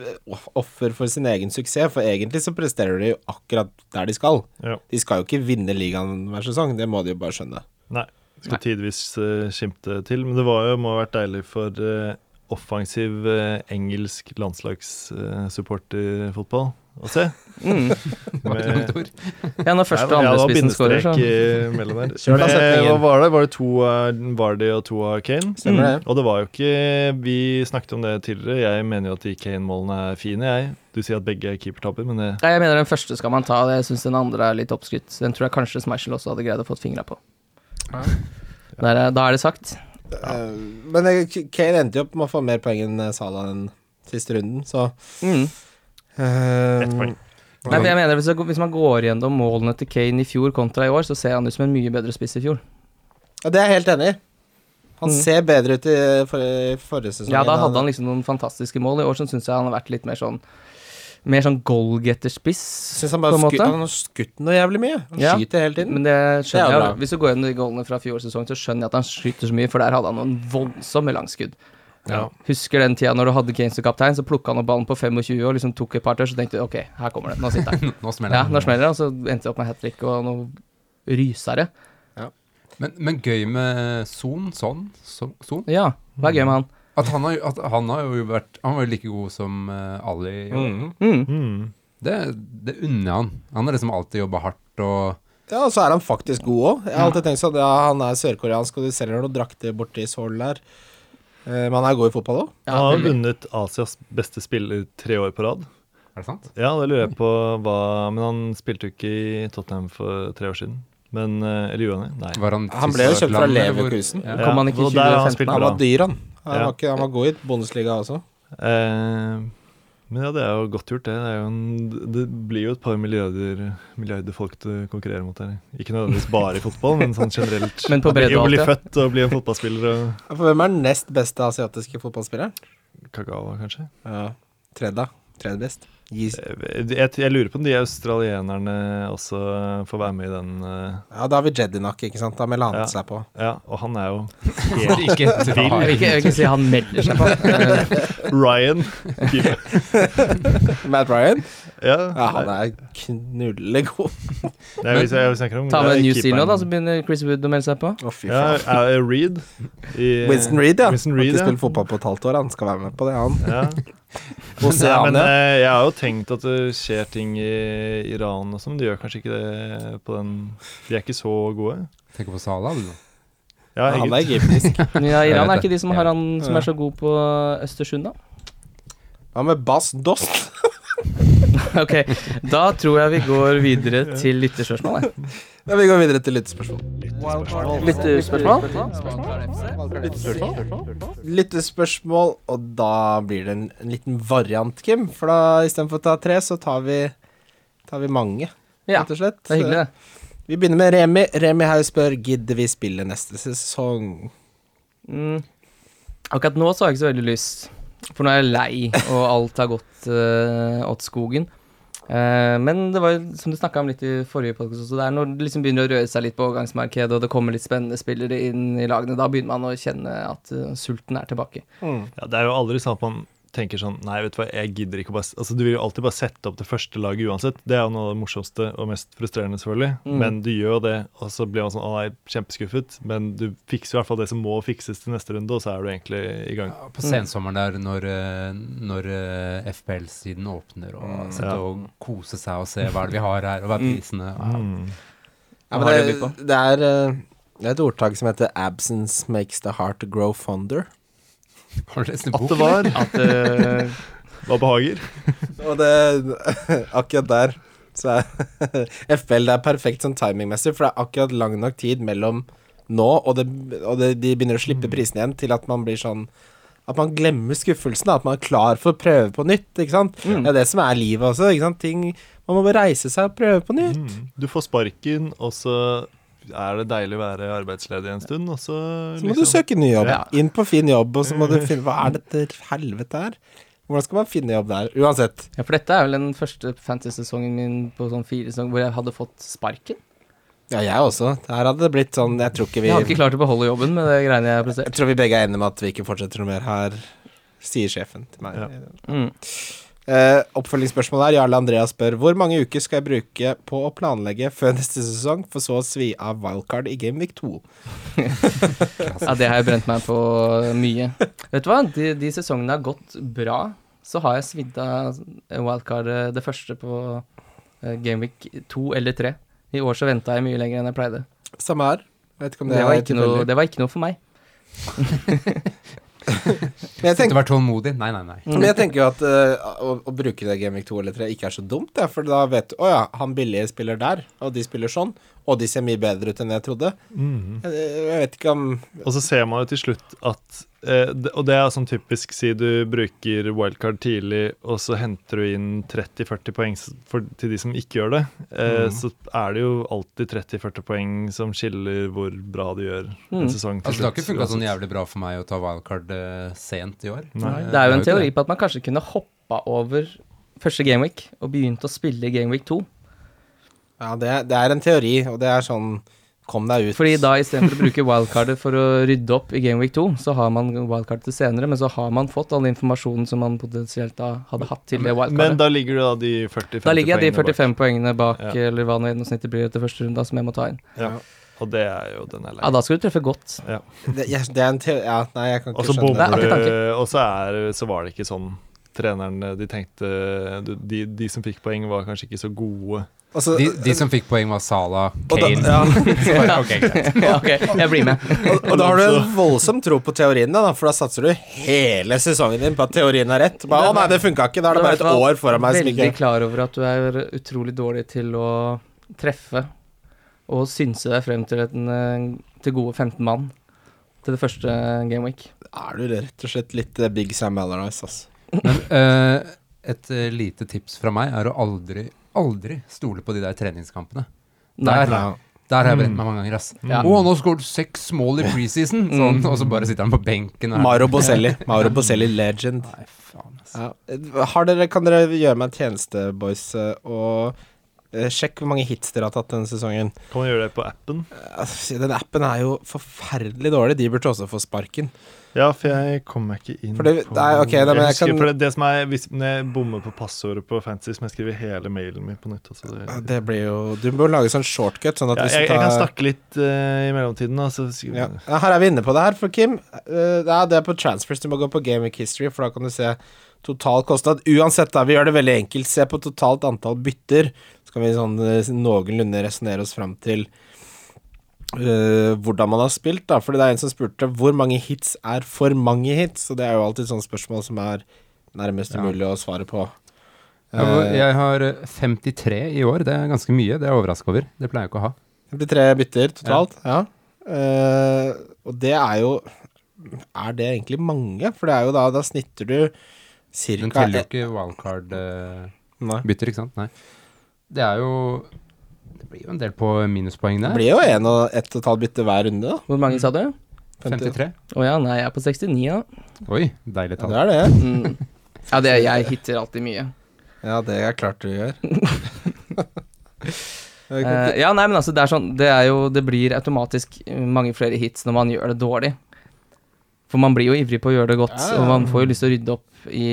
A: offer for sin egen suksess, for egentlig så presterer de jo akkurat der de skal.
C: Ja.
A: De skal jo ikke vinne ligaen hver sesong, det må de jo bare skjønne.
C: Nei. Skal tidvis uh, skimte til. Men det var jo, må ha vært deilig for uh, offensiv uh, engelsk landslagssupporterfotball å se.
B: Mm.
C: Med-.
B: Ja, når første og andre spissen skårer, så
C: eh, mellom der.
A: Kjør
C: Med- Hva var det? Var det to av Vardy og to av Kane?
A: Stemmer det?
C: Og det var jo ikke Vi snakket om det tidligere. Jeg mener jo at de Kane-målene er fine, jeg. Du sier at begge er keepertabber, men det
B: Nei, jeg mener den første skal man ta. Jeg syns den andre er litt oppskrytt. Den tror jeg kanskje Smashel også hadde greid å få fingra på. Der, er- da er det sagt.
A: Ja. men eh, Kane endte jo opp med å få mer poeng enn eh, Salah den siste runden, så
B: Mm.
A: Eh,
C: Ett poeng.
B: Nei, jeg mener hvis, jeg- hvis man går gjennom målene til Kane i fjor kontra i år, så ser han ut som en mye bedre spiss i fjor.
A: Ja, det er jeg helt enig i. Han
B: Mm.
A: ser bedre ut i for, i forrige sesong.
B: Ja, da hadde han liksom noen fantastiske mål. I år så syns jeg han har vært litt mer sånn Mer sånn goalgetterspiss,
A: Syns han
B: på
A: bare
B: en
A: skutt, han har skutt noe jævlig mye. Han
B: Ja.
A: skyter hele tiden.
B: Men det skjønner
A: Det
B: jeg. Hvis du går gjennom de goalene fra fjorårets sesong, så skjønner jeg at han skyter så mye, for der hadde han noen voldsomme langskudd.
C: Ja.
B: Husker den tida når du hadde Kane som kaptein, så plukka han opp ballen på 25 og liksom tok et par touch, så tenkte du ok, her kommer det, nå sitter han.
D: Nå smeller
B: Ja,
D: det.
B: nå smeller det, og så endte det opp med hat trick og noe rysere.
D: Men, men gøy med Son, sånn, Son.
B: Ja, hva er gøy med han?
D: At han har, at han har jo vært Han var jo like god som uh, Ali.
A: Mhm.
B: Mm.
C: Mm.
D: Det, det unner jeg han. Han har liksom alltid jobba hardt og
A: Ja, og så er han faktisk god òg. Jeg har alltid tenkt sånn, ja, han er sørkoreansk, og du selger noen drakter borti Seoul der. Eh, men han er god i fotball òg.
B: Ja,
C: han har vunnet Asias beste spiller tre år på rad.
D: Er det sant?
C: Ja, det lurer jeg på hva Men han spilte jo ikke i Tottenham for tre år siden. Men eh, Eller gjorde han det? Nei.
D: Han,
A: Han ble jo kjøpt fra Leverkusen.
D: Ja.
B: Kom han ikke i
C: og der har han
A: Han var dyr, han. Han,
C: Ja.
A: var, ikke, han var god i Bundesliga også.
C: Eh, men ja, det er jo godt gjort, det. Det, er jo en, det blir jo et par milliarder, milliarder folk du konkurrerer mot her. Ikke nødvendigvis bare i fotball, men sånn generelt.
B: Men på bredde
C: Å bli født og bli en fotballspiller og
A: For hvem er den nest beste asiatiske fotballspilleren?
C: Kagawa, kanskje.
A: Ja, Tredje. Tredje best. Gis.
C: Jeg, jeg, lurer på om de australienerne også får være med i den uh...
A: Ja, da har vi Jedinak, ikke sant. Da melder han
C: Ja.
A: seg på.
C: Ja, og han er jo
D: Ikke dra.
B: Jeg vil ikke, ikke si han melder seg på. Eh,
C: Ryan.
A: Matt Ryan?
C: Ja,
A: Ja, han er knullegod.
C: Nei, hvis jeg, hvis jeg om
B: Ta med New. Zealand, da, så begynner Chris Wood å melde seg på.
A: Å, fy
C: Ja, er Reed. i-
A: Winston Reed, ja.
C: Winston
A: har
C: Reed,
A: ikke
C: ja.
A: spilt fotball på et halvt år. Han skal være med på det, han.
C: Ja. Men
A: Oceania.
C: eh, jeg har jo tenkt at det skjer ting i Iran og sånn. De gjør kanskje ikke det på den De er ikke så gode.
D: Tenker på Salah, du.
C: Ja,
A: han er
C: Egypt.
A: egyptisk.
B: Ja, Iran er ikke de som har han som er så god på Østersund, da?
A: Hva med Bass Dost?
B: Ok, da tror jeg vi går videre til lytterspørsmål.
A: Ja, vi går videre til lyttespørsmål.
B: Lyttespørsmål?
A: Lyttespørsmål, og da blir det en, en liten variant, Kim. For da istedenfor å ta tre, så tar vi, tar vi mange,
B: Ja,
A: rett og slett.
B: det er hyggelig, det.
A: Vi begynner med Remi. Remi Haug spør gidder vi spille neste sesong.
B: Mm. Akkurat nå så har jeg ikke så veldig lyst, for nå er jeg lei, og alt har gått uh, åt skogen. Uh, men det var som du snakka om litt i forrige podkast også, det er når det liksom begynner å røre seg litt på overgangsmarkedet, og det kommer litt spennende spillere inn i lagene, da begynner man å kjenne at uh, sulten er tilbake.
C: Ja, det er jo aldri sånn at man tenker sånn Nei, vet du hva, jeg gidder ikke å bare Altså, Du vil jo alltid bare sette opp det første laget uansett. Det er jo noe av det morsomste og mest frustrerende, selvfølgelig.
B: Mm.
C: Men du gjør det, og så blir man sånn Å nei, kjempeskuffet. Men du fikser i hvert fall det som må fikses til neste runde, og så er du egentlig i gang.
D: Ja, På sensommeren der, når, eh, når eh, FPL-siden åpner, og sitte
C: Ja.
D: og kose seg og se hva er det vi har her, og hva er
B: Mm.
D: prisene. Ja.
C: Mm.
A: Ja, men det,
B: det,
A: er, eh, det er et ordtak som heter 'absence makes the heart grow fonder'.
D: Har du lest en bok?
C: At det var
B: At det
C: var behager.
A: Og det Akkurat der så er FL det er perfekt sånn timingmessig, for det er akkurat lang nok tid mellom nå og, det, og det, de begynner å slippe prisene igjen, til at man blir sånn At man glemmer skuffelsen, at man er klar for å prøve på nytt. Ikke sant?
B: Mm.
A: Det er det som er livet også. Ikke sant? Ting, man må bare reise seg og prøve på nytt.
C: Mm. Du får sparken, og så er det deilig å være arbeidsledig en stund, og så
A: Så må du søke ny jobb.
B: Ja.
A: Inn på Finn jobb, og så må du finne Hva er dette helvete her? Hvordan skal man finne jobb der? Uansett.
B: Ja, for dette er vel den første fantasy-sesongen min på sånn fire sesonger hvor jeg hadde fått sparken.
A: Ja, jeg også. Her hadde det blitt sånn Jeg tror ikke vi
B: Jeg hadde ikke klart å beholde jobben med det greiene jeg har prestert.
A: Jeg tror vi begge er enige om at vi ikke fortsetter noe mer her, sier sjefen til meg.
C: Ja.
B: Mm.
A: Eh, oppfølgingsspørsmålet er Jarle Andreas spør hvor mange uker skal jeg bruke på å planlegge før neste sesong, for så å svi av wildcard i Gameweek 2?
B: Ja, det har jeg brent meg på mye. Vet du hva, de, de sesongene har gått bra. Så har jeg svidd av wildcard eh, det første på Game Week 2 eller 3. I år så venta jeg mye lenger enn jeg pleide.
A: Samme her. Det,
B: Det var ikke noe, det var ikke noe for meg.
A: Men jeg
D: Sitte og være tålmodig. Nei, nei, nei.
A: men jeg tenker jo at uh, å, å bruke det Gameweek 2 eller 3 ikke er så dumt, ja, for da vet du Å ja, han billige spiller der, og de spiller sånn, og de ser mye bedre ut enn jeg trodde.
C: Mm.
A: Jeg, jeg vet ikke om
C: Og så ser man jo til slutt at eh, Og det er sånn typisk Si du bruker wildcard tidlig, og så henter du inn 30-40 poeng for, til de som ikke gjør det. Eh,
A: mm.
C: Så er det jo alltid 30-40 poeng som skiller hvor bra du gjør en
B: Mm.
C: sesong. til
D: Altså, det har ikke funka sånn jævlig bra for meg å ta wildcard eh, sent i år.
C: Nei.
B: Det er jo en teori på at man kanskje kunne hoppa over første gameweek og begynt å spille i gameweek 2.
A: Ja, det, er- det er en teori, og det er sånn Kom deg ut.
B: Fordi da istedenfor å bruke wildcardet for å rydde opp i gameweek 2, så har man wildcardet til senere, men så har man fått all informasjonen som man potensielt da hadde hatt til det wildcardet.
C: Men da ligger du da de 40-50
B: Da ligger jeg de
C: poengene bak.
B: 45 poengene bak,
C: Ja.
B: eller hva nå gjennomsnittet blir etter første runde, som jeg må ta inn.
C: Ja. Og det er jo den jeg lei.
B: Ja, da skal du treffe godt.
A: det, jeg, det er en teori Ja, nei, jeg kan ikke
C: så
A: skjønne
C: du,
B: tanke.
C: og så, er, så var det ikke sånn treneren De tenkte de, de som fikk poeng, var kanskje ikke så gode.
A: Altså,
D: De, de som fikk poeng, var Sala,
A: Kane da, ja.
D: okay, ok,
B: ja, ok, jeg blir med.
A: og, og da har du en voldsom tro på teorien, da, for da satser du hele sesongen din på at teorien er rett. Bare, å nei, det funka ikke. Da er det bare et år foran meg
B: Veldig
A: ikke
B: klar over at du er utrolig dårlig til å treffe og synse deg frem til, en, eh, til gode 15 mann til det første Game Week.
A: Er du rett og slett litt eh, Big Sam Allardyce, altså.
D: Men uh, et eh, lite tips fra meg er å aldri, aldri stole på de der treningskampene.
B: Nei.
D: Der, der har jeg brent meg mange ganger, ass.
B: Ja.
D: Å, han har skåret seks mål i preseason! Sånn,
B: Mm.
D: og så bare sitter han på benken. og-
A: Mauro Boselli. Mauro Boselli legend.
D: Nei, faen, ass.
A: Ja. Har dere, kan dere gjøre meg en tjeneste, boys, eh, og eh, sjekk hvor mange hits dere har tatt denne sesongen.
C: Kan man gjøre det på appen?
A: Altså, Den appen er jo forferdelig dårlig. De burde også få sparken.
C: Ja, for jeg kom meg ikke inn
A: det-
C: på
A: nei, okay, da, men jeg
C: husker,
A: kan-
C: For det, det som er hvis, jeg bommer på passordet på Fantasy, så må jeg skrive hele mailen min på nytt. Altså det,
A: Ja, Det blir jo Du må lage sånn shortcut, sånn at
C: ja, jeg,
A: du
C: jeg kan snakke litt uh, i mellomtiden. Altså, så,
A: ja. ja, Her er vi inne på det her, for Kim. Uh, det er på transfers. Du må gå på Gaming History, for da kan du se total kostnad. Uansett, da. Vi gjør det veldig enkelt. Se på totalt antall bytter. Så kan vi sånn eh, noenlunde resonnere oss fram til eh, hvordan man har spilt, da. Fordi det er en som spurte hvor mange hits er for mange hits, og det er jo alltid sånne spørsmål som er nærmest
D: Ja.
A: å svare på.
D: Uh,
A: Eh,
D: jeg har eh, 53 i år. Det er ganske mye. Det er jeg overraska over. Det pleier jeg ikke å ha.
A: Det blir tre bytter totalt, ja. Eh, og det er jo Er det egentlig mange? For det er jo da Da snitter du
D: Den
A: cirka
D: teller jo ikke wildcard-bytter, ikke sant? Nei. Det er jo Det blir jo en del på minuspoeng
A: Det blir jo en og ett og et halvt bytte hver runde, da.
B: Hvor mange sa du?
D: 53.
B: Å ja, nei, jeg er på 69, ja.
D: Oi, deilig tall.
A: Ja, det er det.
B: Mm. Ja, det, jeg hitter alltid mye.
A: Ja, det er klart du gjør. Ikke-
B: ja, nei, men altså, det er sånn Det er jo Det blir automatisk mange flere hits når man gjør det dårlig. For man blir jo ivrig på å gjøre det godt,
A: Ja, ja.
B: og man får jo lyst til å rydde opp i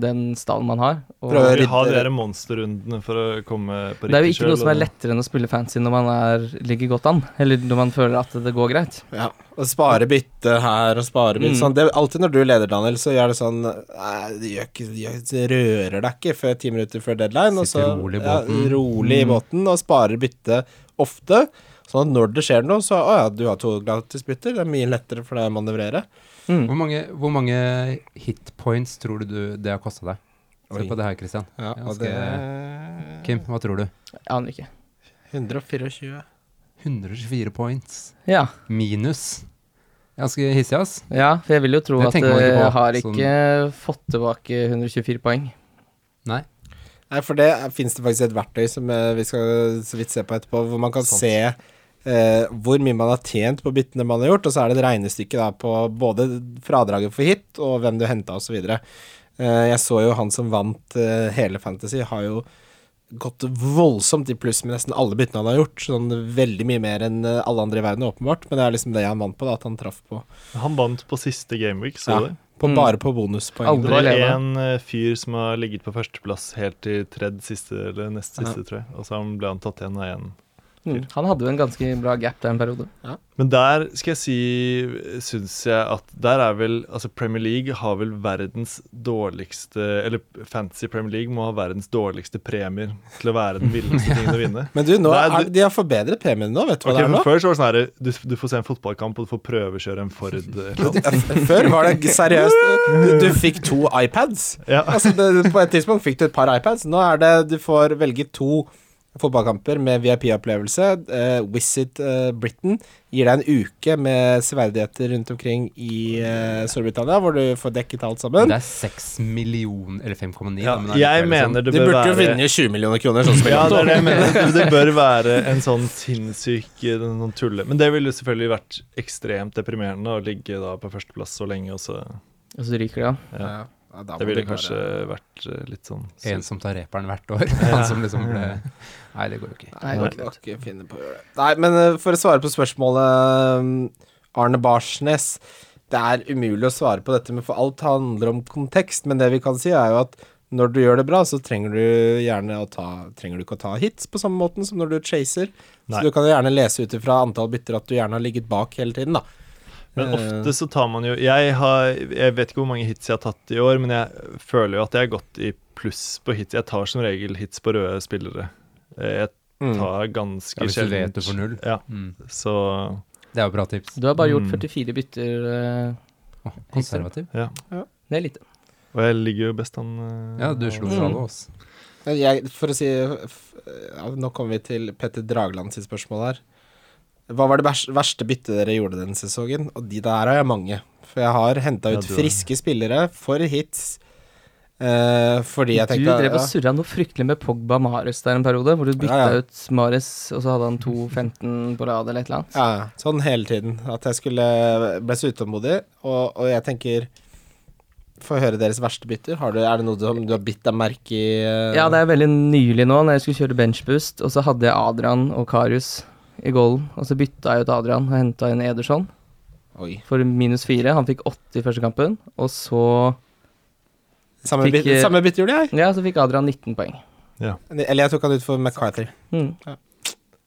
B: den stallen man har. Og
A: Prøve å
C: ha de der monsterrundene for å komme på
B: det er jo
C: riktig
B: ikke noe som er lettere enn å spille fancy når man er, ligger godt an, eller når man føler at det går greit.
A: Ja, og spare bytte her og spare bytte
B: Mm.
A: sånn. Det, alltid når du leder, Daniel, så gjør det sånn Nei, det gjør ikke, det rører deg ikke før ti minutter før deadline. Og så,
D: rolig i
A: ja,
D: båten.
A: rolig i
B: Mm.
A: båten og sparer bytte ofte. Sånn at når det skjer noe, så Å ja, du har to gratisbytter. Det er mye lettere for deg å manøvrere.
B: Mm.
D: Hvor mange, hvor mange hitpoints tror du det har kosta deg? Se på det her, Christian.
A: Ja, det
D: Kim, hva tror du?
B: Jeg aner ikke.
A: 124.
D: 124 points.
B: Ja.
D: Minus. Ganske hissig, ass.
B: ja, for jeg vil jo tro
D: Det
B: at
D: jeg har ikke
B: jeg har
D: sånn-
B: ikke fått tilbake 124 poeng.
D: Nei.
A: Nei, for det fins det faktisk et verktøy som eh, vi skal så vidt se på etterpå, hvor man kan
D: Sant.
A: se eh, hvor mye man har tjent på byttene man har gjort, og så er det et regnestykke da på både fradraget for hit og hvem du henta osv. Eh, jeg så jo han som vant eh, hele Fantasy, har jo gått voldsomt i pluss med nesten alle byttene han har gjort. Sånn veldig mye mer enn eh, alle andre i verden, åpenbart. Men det er liksom det han vant på, da, at han traff på,
C: Han vant på siste gameweek, så
A: Ja.
C: du det?
A: på
B: Mm.
A: bare på bonuspoeng.
B: Aldri
C: Det var en eh, fyr som har ligget på førsteplass helt til tredje siste, eller nest siste, tror jeg. Og så ble han tatt igjen av en.
B: Mm. Han hadde jo en ganske bra gap der en periode.
C: Men der skal jeg si, syns jeg at Der er vel Altså, Premier League har vel verdens dårligste Eller Fantasy Premier League må ha verdens dårligste premier til å være den villeste tingen å vinne.
A: Men du, nå er,
C: du-
A: de har forbedret premien nå, vet du hva
C: okay,
A: det er nå?
C: Før så var det sånn her du, du får se en fotballkamp, og du får prøvekjøre en Ford.
A: F- Før var det seriøst Du, du fikk to iPads.
C: Ja.
A: Altså, det, på et tidspunkt fikk du et par iPads. Nå er det du får velge to fotballkamper med VIP-opplevelse. Uh, Visit uh, Britain gir deg en uke med severdigheter rundt omkring i uh, Storbritannia, hvor du får dekket alt sammen.
D: Det er 6 millioner Eller 5,9.
C: Ja,
D: men
C: jeg
D: mener det
C: mener det
A: De
C: bør
A: burde jo
C: være
A: vinne 20 millioner kroner, sånn som
C: Ja, det er det mener. Det- bør være en sånn sinnssyk eh, noen tulle. Men det ville selvfølgelig vært ekstremt deprimerende å ligge da på førsteplass så lenge, og så
B: Og så ryker det, ja.
C: ja.
A: Ja,
C: Det ville
A: kanskje bare-
C: vært eh, litt sånn
D: En som tar reperen hvert år. Han som liksom ble Nei, det går jo ikke.
B: Nei,
A: Nei, ikke finne på å gjøre det. Nei, men eh, for å svare på spørsmålet um, Arne Barsnes Det er umulig å svare på dette, men for alt handler om kontekst. Men det vi kan si, er jo at når du gjør det bra, så trenger du gjerne å ta Trenger du ikke å ta hits på samme måten som når du chaser.
C: Nei.
A: Så du kan jo gjerne lese ut ifra antall bytter at du gjerne har ligget bak hele tiden, da.
C: Men
A: Eh,
C: ofte så tar man jo jeg, har, jeg vet ikke hvor mange hits jeg har tatt i år, men jeg føler jo at jeg har gått i pluss på hits. Jeg tar som regel hits på røde spillere. Eh, Jeg
A: mm.
C: tar ganske
D: Ja, hvis du vet du får null.
C: Ja,
D: Mm.
C: så
D: Det er jo bra tips.
B: Du har bare gjort
C: Mm.
B: 44 bytter. Uh,
D: oh, konservativ.
C: ja.
B: Det er lite.
C: Og jeg ligger jo best an. uh,
D: Ja, du slo
B: fra
D: jo alle oss.
A: Jeg, for å si f- ja, Nå kommer vi til Petter Dragland sitt spørsmål her. Hva var det verste byttet dere gjorde denne sesongen? Og de der har jeg mange. For jeg har henta ut
C: ja,
A: friske spillere for hits. Eh, fordi jeg tenkte du
B: drev og
A: ja,
B: surra noe fryktelig med Pogba Marius der en periode, hvor du bytta
A: Ja,
B: ut Marius, og så hadde han 2-15 på rad eller et eller annet.
A: ja, sånn hele tiden. At jeg skulle ble så utålmodig. Og, og jeg tenker Få høre deres verste bytter. Har du, er det noe du, du har bitt deg merke i? Uh...
B: Ja, det er veldig nylig nå, når jeg skulle kjøre benchboost, og så hadde jeg Adrian og Karius i goalen, og så bytta jeg ut Adrian og henta inn Ederson
A: Oi.
B: for minus fire. Han fikk åtte i første kampen, og så
A: Samme,
B: Fikk,
A: bytte,
B: eh,
A: samme bytte gjorde jeg.
B: Ja, så fikk Adrian 19 poeng.
A: Eller jeg tok han ut for McCarthy.
B: Mm.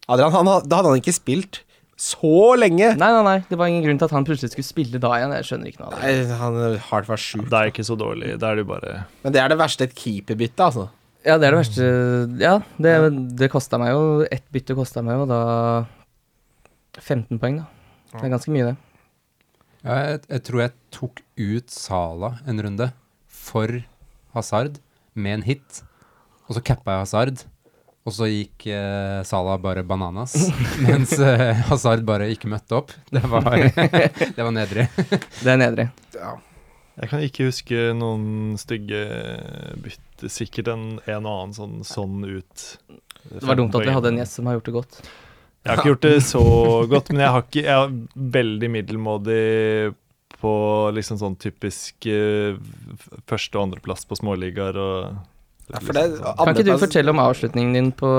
A: Adrian, han, da hadde han ikke spilt så lenge.
B: Nei, nei, nei, det var ingen grunn til at han plutselig skulle spille da igjen. Jeg skjønner ikke noe av det.
A: Nei, han har vært sjuk.
C: Det er ikke så dårlig. Det er det bare
A: Men det er det verste et keeperbytte, altså.
B: Ja, det er det verste Ja, det, det kosta meg jo Ett bytte kosta meg jo da 15 poeng, da. Det er ganske mye, det.
D: Ja, jeg, jeg tror jeg tok ut Sala en runde for Hazard med en hit. Og så cappa jeg Hazard, og så gikk eh, Sala bare bananas. mens eh, Hazard bare ikke møtte opp. Det var, det var nedrig.
B: Det er nedrig.
C: Jeg kan ikke huske noen stygge bytte, Sikkert en, en og annen sånn, sånn ut.
B: Det var dumt at vi hadde en gjest som har gjort det godt.
C: Jeg har ikke gjort det så godt, men jeg har ikke Jeg er veldig middelmådig på liksom sånn typisk uh, første- og andreplass på småligaer og
A: Ja, for det,
C: liksom sånn.
B: Kan ikke du fortelle om avslutningen din på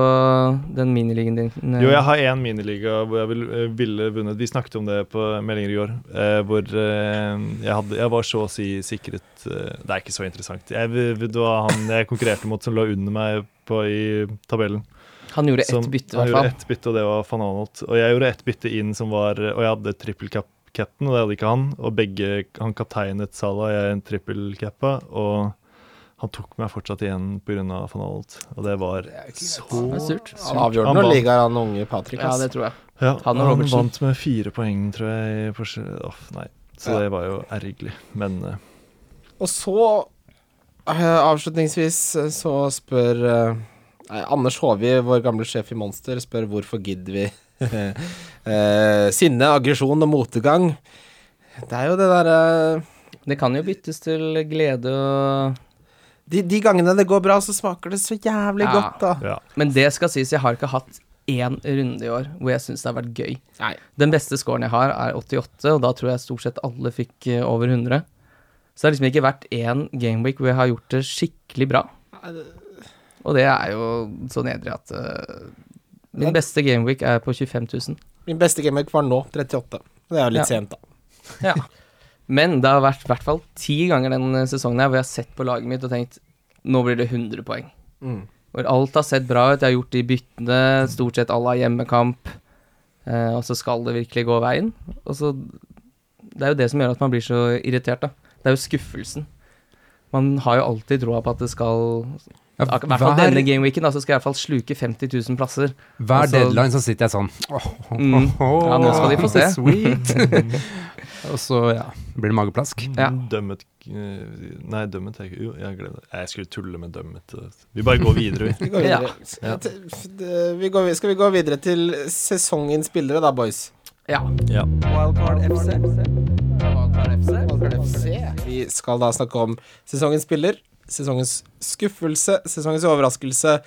B: den miniligaen din?
C: Jo, jeg har én miniliga hvor jeg vil, eh, ville vunnet. Vi snakket om det på meldinger i går. Eh, hvor eh, jeg, hadde, jeg var så å si sikret eh, Det er ikke så interessant. Jeg, det var han jeg konkurrerte mot som lå under meg på, i tabellen.
B: Han gjorde ett bytte, i
C: Han gjorde ett bytte, og det var van Anholt. Og jeg gjorde ett bytte inn som var Og jeg hadde trippel cap captain, og det hadde ikke han. Og begge Han kapteinet Salah, jeg en trippel cappa, og han tok meg fortsatt igjen pga. van Holt. Og det var så
B: Det surt.
A: Han avgjorde
C: Han
A: noen ligaer, han unge Patrick.
B: Ja, det tror jeg.
C: Ja,
B: Han
C: han,
B: og Robertsen.
C: vant med fire poeng, tror jeg. På, oh, nei. Så
A: Ja.
C: det var jo ergerlig. Men uh.
A: Og så, uh, avslutningsvis, eh, så spør uh, nei, Anders Håvi, vår gamle sjef i Monster, spør hvorfor gidder vi eh, sinne, aggresjon og motegang. Det er jo det derre
B: Det kan jo byttes til glede og
A: de, de gangene det går bra, så smaker det så jævlig
B: Ja.
A: godt, da.
C: ja.
B: Men det skal sies, jeg har ikke hatt én runde i år hvor jeg syns det har vært gøy.
A: Nei.
B: Den beste scoren jeg har, er 88, og da tror jeg stort sett alle fikk eh, over 100. Så det har liksom ikke vært én gameweek hvor jeg har gjort det skikkelig bra. Og det er jo så nedrig at uh, Min beste gameweek er på 25 000.
A: Min beste gameweek var nå, 38. Det er jo litt
B: Ja.
A: sent, da.
B: Ja. Men det har vært i hvert fall ti ganger den eh, sesongen her hvor jeg har sett på laget mitt og tenkt nå blir det 100 poeng.
A: Mm.
B: Hvor alt har sett bra ut. Jeg har gjort de byttene. Stort sett alle har hjemmekamp. Eh, og så skal det virkelig gå veien. Og så Det er jo det som gjør at man blir så irritert, da. Det er jo skuffelsen. Man har jo alltid troa på at det skal
D: Ja,
B: I hvert fall
D: hver,
B: denne gameweeken, da, så skal jeg i hvert fall sluke 50 000 plasser.
D: hver
B: altså-
D: deadline så sitter jeg sånn oh,
B: oh,
D: oh,
B: Ja, nå skal de få se.
D: Sweet. Og så, ja, blir det mageplask.
B: Ja.
C: Dømmet eh, Nei, dømmet er ikke Jo, jeg glemte det. Jeg skulle tulle med dømmet. Vi bare går videre, vi.
A: Går videre.
C: Ja.
A: Vi går, skal vi gå videre til sesongens spillere, da, boys?
B: Ja.
C: Ja.
B: Wildcard FC. Wildcard FC.
A: Vi skal da snakke om sesongens spiller, sesongens skuffelse, sesongens overraskelse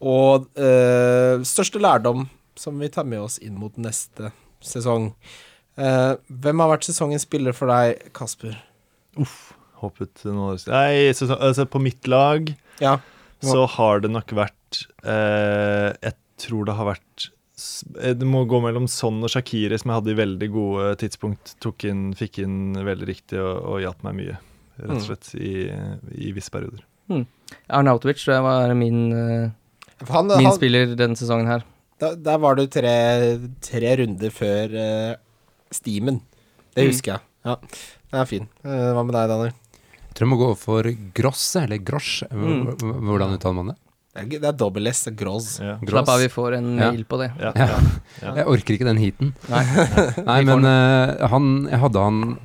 A: og øh, største lærdom som vi tar med oss inn mot neste sesong. Eh, hvem har vært sesongens spiller for deg, Kasper?
C: Uff, Hoppet noe Nei, så, altså, på mitt lag
A: Ja.
C: så har det nok vært uh, Jeg tror det har vært eh, Det må gå mellom Son og Shakiri, som jeg hadde i veldig gode tidspunkt. Tok inn, fikk inn veldig riktig og, og hjalp meg mye, rett og
A: Mm.
C: slett, i, i visse perioder.
B: Arnautovic tror jeg var min,
A: uh, Han,
B: min
A: han,
B: spiller denne sesongen her.
A: da, der var du tre, tre runder før uh, Steamen. Det
B: Mm.
A: husker jeg. Ja, det er fin. Eh, hva med deg, Daniel?
D: Jeg tror jeg må gå for Grosse, eller Grosch.
B: Mm.
D: Hvordan uttaler man det?
A: Det er, dobbel S, gross.
C: Ja.
B: Slapp av, vi får en
D: Ja.
B: på det.
C: Ja,
D: Ja.
C: ja. Ja.
D: Jeg orker ikke den heaten.
B: Nei.
D: Nei, men uh, han, jeg hadde han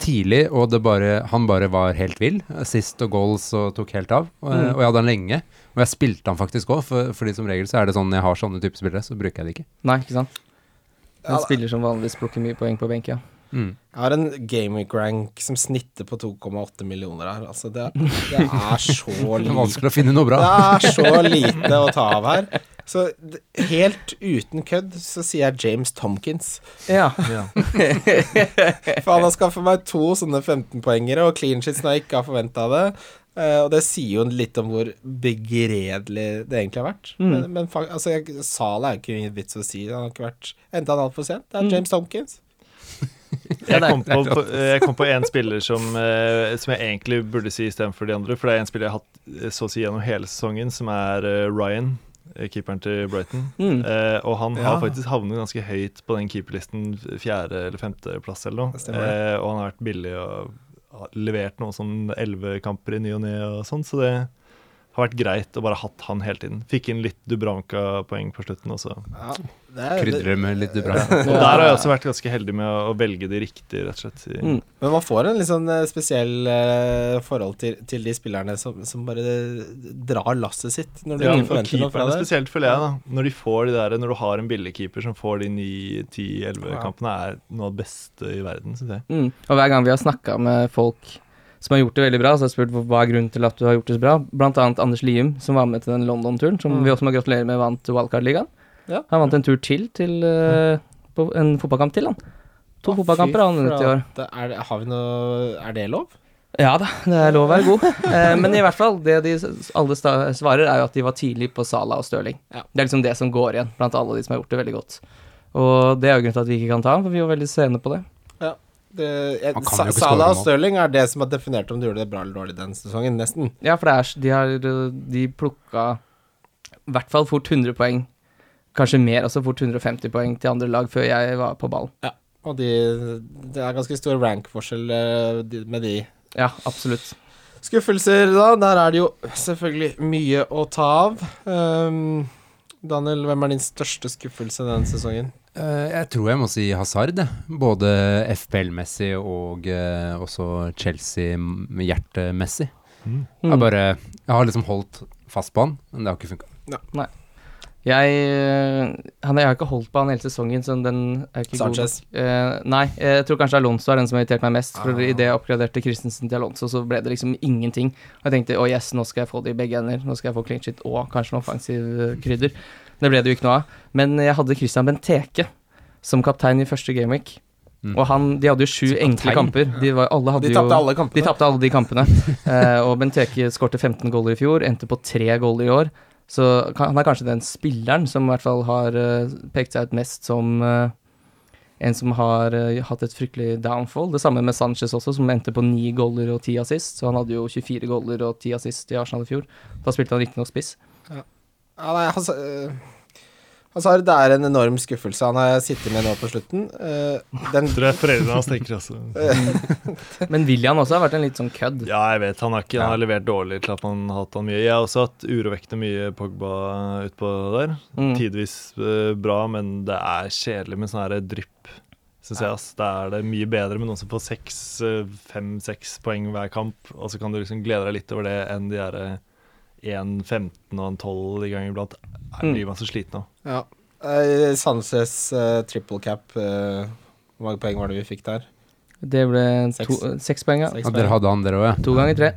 D: tidlig, og det bare, han bare var helt vill. Sist og goals og tok helt av. Og,
B: Mm.
D: og jeg hadde han lenge. Og jeg spilte han faktisk òg, for, fordi som regel så er det sånn jeg har sånne typer spillere, så bruker jeg det ikke.
B: Nei, ikke sant? En
A: Ja,
B: spiller som vanligvis plukker mye poeng på benk, ja.
D: Mm.
A: Jeg har en gameweek rank som snitter på 2,8 millioner her. Altså, det, det er så lite
D: Det er vanskelig å finne noe bra.
A: Det er så lite å ta av her. Så helt uten kødd så sier jeg James Tomkins.
B: Ja.
C: Ja.
A: For han har skaffet meg to sånne 15-poengere, og clean sheets når jeg ikke har forventa det. Eh, og det sier jo litt om hvor begredelig det egentlig har vært.
B: Mm.
A: Men, men altså, jeg, Sala er jo ikke ingen vits å si. Han har ikke vært enda han altfor sent. Det er
B: Mm.
A: James Tomkins.
C: Jeg kom på, på, jeg kom på en spiller som, eh, som jeg egentlig burde si istedenfor de andre. For det er en spiller jeg har hatt så å si gjennom hele sesongen, som er eh, Ryan, keeperen til Brighton.
B: Mm.
C: Eh, og han
A: Ja.
C: har faktisk havnet ganske høyt på den keeperlisten, fjerde eller femteplass eller noe. Eh, og han har vært billig og levert noen sånn elleve kamper i ny og ne og sånn, så det har vært greit å bare hatt han hele tiden. Fikk inn litt Dubranka-poeng på slutten også.
A: Ja, det er,
D: Krydrer med litt bra.
C: Og der har jeg også vært ganske heldig med å, å velge de riktige, rett og slett.
B: Mm.
A: men man får en litt sånn eh, spesiell uh, forhold til, til de spillerne som, som bare drar lasset sitt når du
C: Ja,
A: forventer noe fra det.
C: spesielt, føler jeg, da. Når de får de der, når du har en billigkeeper som får de 9-10-11 kampene, er noe av det beste i verden, syns jeg.
B: Mm. Og hver gang vi har snakka med folk som har gjort det veldig bra, så har jeg spurt hva- er grunnen til at du har gjort det så bra. Blant annet Anders Lium, som var med til den London-turen, som
A: Mm.
B: vi også må gratulere med vant Wildcard-ligaen.
A: Ja.
B: Han vant en tur til, til uh, en fotballkamp til, han. To
A: ah,
B: fotballkamper har han vunnet i år.
A: Det Er, har vi noe, er det lov?
B: Ja da, det er lov å være god. Eh, men i hvert fall, det de alle svarer, er jo at de var tidlig på Sala og Stirling.
A: Ja.
B: Det er liksom det som går igjen blant alle de som har gjort det veldig godt. Og det er jo grunnen til at vi ikke kan ta ham, for vi var veldig sene på det.
A: Det, jeg,
D: Han kan
A: Sa- Salah og. Stirling er det som har definert om du gjorde det bra eller dårlig den sesongen, nesten.
B: Ja, for det er, de har De plukka i hvert fall fort 100 poeng. Kanskje mer, også fort 150 poeng til andre lag før jeg var på ballen.
A: Og de, det er ganske stor rank-forskjell eh, med de.
B: Ja, absolutt.
A: Skuffelser, da. Der er det jo selvfølgelig mye å ta av. Um, Daniel, hvem er din største skuffelse denne sesongen?
D: Eh, jeg tror jeg må si Hazard, både FPL-messig og eh, også Chelsea-hjertemessig.
C: Mm.
D: Jeg, bare, jeg har liksom holdt fast på han, men det har ikke funka.
B: Jeg, han, jeg har ikke holdt på han hele sesongen, så den er ikke
A: Sanchez.
B: god. Eh, nei, jeg tror kanskje Alonso er den som har irritert meg mest. For
A: Ah.
B: idet jeg oppgraderte Christensen til Alonso, så ble det liksom ingenting. Og jeg tenkte å yes, nå skal jeg få det i begge ender. Nå skal jeg få clean shit og kanskje noe offensiv eh, krydder. Det ble det jo ikke noe av. Men jeg hadde Christian Benteke som kaptein i første gameweek.
D: Mm.
B: Og han, de hadde jo sju enkle kamper. De, var, alle hadde
A: De
B: jo
A: tapte alle
B: de
A: kampene.
B: tapte alle de kampene. uh, og Benteke skårte 15 goller i fjor, endte på tre goller i år. Så han er kanskje den spilleren som i hvert fall har uh, pekt seg ut mest som uh, en som har uh, hatt et fryktelig downfall. Det samme med Sanchez også, som endte på ni goller og ti assist. Så han hadde jo 24 goller og ti assist i Arsenal i fjor. Da spilte han riktignok spiss.
A: Ja, nei, altså, øh, Hazard det er en enorm skuffelse. Han har sittet med nå på slutten. Uh, den,
C: Tror jeg foreldrene hans tenker også.
B: Men William også har vært en litt sånn kødd.
C: Ja, jeg vet. Han har, ikke, han har levert dårlig til at man har hatt han mye. Jeg har også hatt urovekkende mye Pogba utpå der.
B: Mm.
C: Tidvis uh, bra, men det er kjedelig med sånn drypp, syns jeg. ass. Da er det mye bedre med noen som får seks, eh, fem-seks poeng hver kamp, og så kan du liksom glede deg litt over det enn de derre eh, 1-15 og en 12 i gang iblant. Jeg
B: Mm.
C: blir man så sliten av.
A: ja. Eh, Sanchez eh, triple cap. eh, hvor mange poeng var det vi fikk der?
B: Det ble
A: Seks.
B: to, seks poeng, ja.
A: Seks
D: Ja, dere hadde han, dere òg, ja.
B: To ganger tre.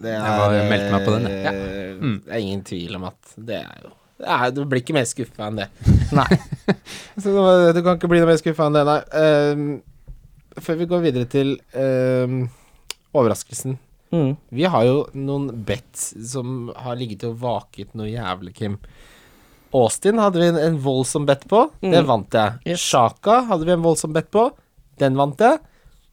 A: Det
D: Jeg bare meldte meg på den, jeg. Ja. Mm.
A: Det er ingen tvil om at det er jo det er, Du blir ikke mer skuffa enn det.
B: Nei.
A: Så du kan ikke bli noe mer skuffa enn det, nei. Um, før vi går videre til um, overraskelsen.
B: Mm.
A: Vi har jo noen bets som har ligget og vaket noe jævlig, Kim. Austin hadde vi en, en voldsom bet på.
B: Mm.
A: Den vant jeg.
B: Yes.
A: Shaka hadde vi en voldsom bet på. Den vant jeg.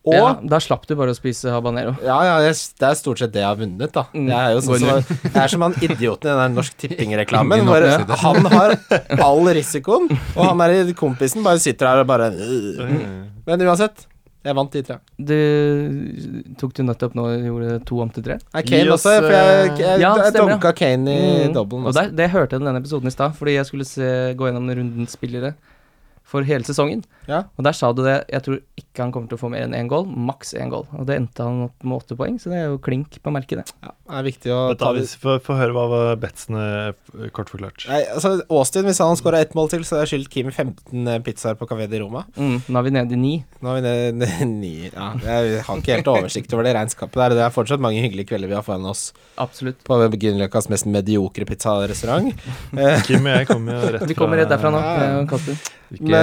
A: Og
B: ja, da slapp du bare å spise habanero.
A: Ja, ja, det er stort sett det jeg har vunnet, da.
B: Mm.
A: Jeg er jo sånn som, jeg er som han idioten i den der Norsk Tipping-reklamen. Han har all risikoen, og han der kompisen bare sitter her og bare Men uansett, jeg vant de tre.
B: Du tok du nettopp nå og gjorde to om til tre?
C: Er
A: Kane også, for jeg, jeg, jeg,
B: Ja,
A: jeg dunka Kane i
B: Mm.
A: dobbelen
B: Og
A: også.
B: der, det hørte jeg i denne episoden i stad, fordi jeg skulle se, gå gjennom rundens spillere for hele sesongen.
A: Ja.
B: Og der sa du det, jeg tror ikke han kommer til å få mer enn én goal, maks én goal. Og det endte han opp med åtte poeng, så det er jo klink på merket, det.
A: Ja, det er viktig å ta det
C: Få høre hva var betsene eh, kort forklart.
A: Nei, altså Austin, hvis han skåra ett mål til, så jeg skyldt Kim 15 pizzaer på Café Roma.
B: Mm, nå er vi nede i ni.
A: Nå er vi nede i ni ja, Jeg har ikke helt oversikt over det regnskapet der. Det er fortsatt mange hyggelige kvelder vi har foran oss
B: Absolutt.
A: på Grünerløkkas mest mediokre pizzarestaurant. Eh,
C: Kim og jeg kommer jo rett fra
B: Vi kommer rett derfra nå,
A: Ja,
B: Kasper.
D: Ikke,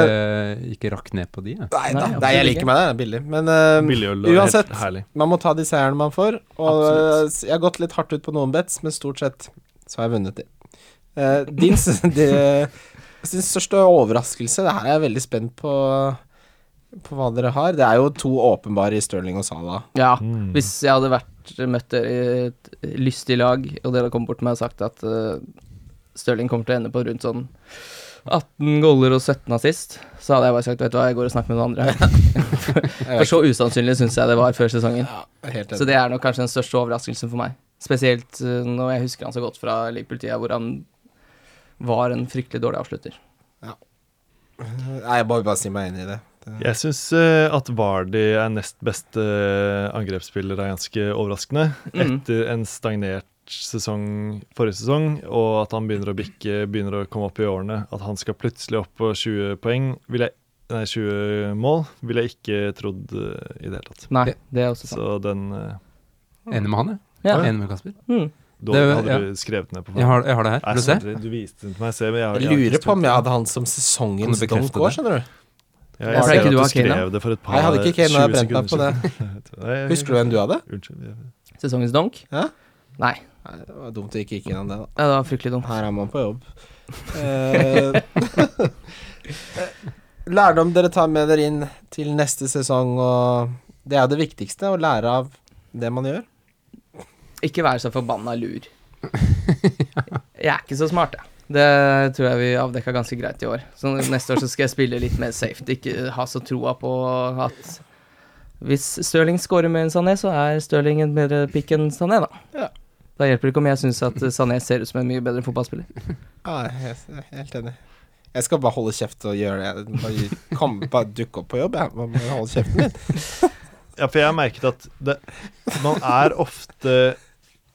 D: ikke rakk ned på de, jeg.
A: Nei da,
B: Nei,
A: jeg
B: absolutt
A: liker meg det. Det er billig. Men
C: uh,
A: uansett,
C: herlig.
A: man må ta de seierne man får. Og
B: Absolutt.
A: eh, jeg har gått litt hardt ut på noen bets, men stort sett så har jeg vunnet de. Uh, din, de, din største overraskelse Det her er jeg veldig spent på På hva dere har. Det er jo to åpenbare i Stirling og Salah.
B: Ja,
C: Mm.
B: hvis jeg hadde vært møtt dere i et lystig lag, og dere hadde kommet bort til meg og sagt at uh, Stirling kommer til å ende på rundt sånn 18 goller og 17 assist, så hadde jeg bare sagt vet du hva, jeg går og snakker med noen andre. For så usannsynlig syns jeg det var før sesongen.
A: Ja,
B: Så det er nok kanskje den største overraskelsen for meg. Spesielt uh, når jeg husker han så godt fra Liverpool-tida, hvor han var en fryktelig dårlig avslutter.
A: Nei, jeg må bare si meg enig i det. det
C: Jeg syns at Vardy er nest beste eh, angrepsspiller er ganske overraskende.
B: Mm.
C: Etter en stagnert sesong forrige sesong, og at han begynner å bikke, begynner å komme opp i årene. At han skal plutselig opp på 20 poeng, vil jeg, nei, 20 mål, ville jeg ikke trodd eh, i det hele tatt.
B: Nei, det er også sant.
C: Så den uh,
D: Enig med han, jeg.
B: Ja.
D: Enig med Kasper.
B: Mm.
C: da
D: Det-
C: hadde
D: ja.
C: du skrevet ned på
D: Jeg har, jeg har det her.
C: Nei,
D: Vil du se?
C: du viste den til meg. Se, men jeg,
A: Jeg
C: jeg
A: lurer på om jeg hadde han som sesongens donk òg, skjønner du.
C: Ja,
B: Jeg
C: ser at
B: du
C: skrev det for et par
A: Nei, jeg hadde ikke Kane, jeg
C: 20
A: brent meg på
C: sekunder siden.
A: Husker du hvem du hadde?
C: Unnskyld.
B: Sesongens donk?
A: Ja?
B: Nei.
A: Nei, det var dumt det ikke gikk innom det, da.
B: Ja, det var fryktelig dumt.
A: Her er man på jobb. Eh, lærdom dere tar med dere inn til neste sesong, og det er det viktigste, å lære av det man gjør.
B: Ikke være så forbanna lur. Jeg er ikke så smart, jeg. Det tror jeg vi avdekka ganske greit i år. Så neste år så skal jeg spille litt mer safe. Ikke ha så troa på at hvis Stirling scorer med en Sané, så er Stirling en bedre pick enn Sané, da.
A: Ja.
B: Da hjelper det ikke om jeg syns at Sané ser ut som en mye bedre fotballspiller.
A: Ja, jeg jeg er helt enig. Jeg skal bare holde kjeft og gjøre det. Bare, kom, bare dukke opp på jobb, jeg. Bare holde kjeften min.
C: Ja, for jeg har merket at det, man er ofte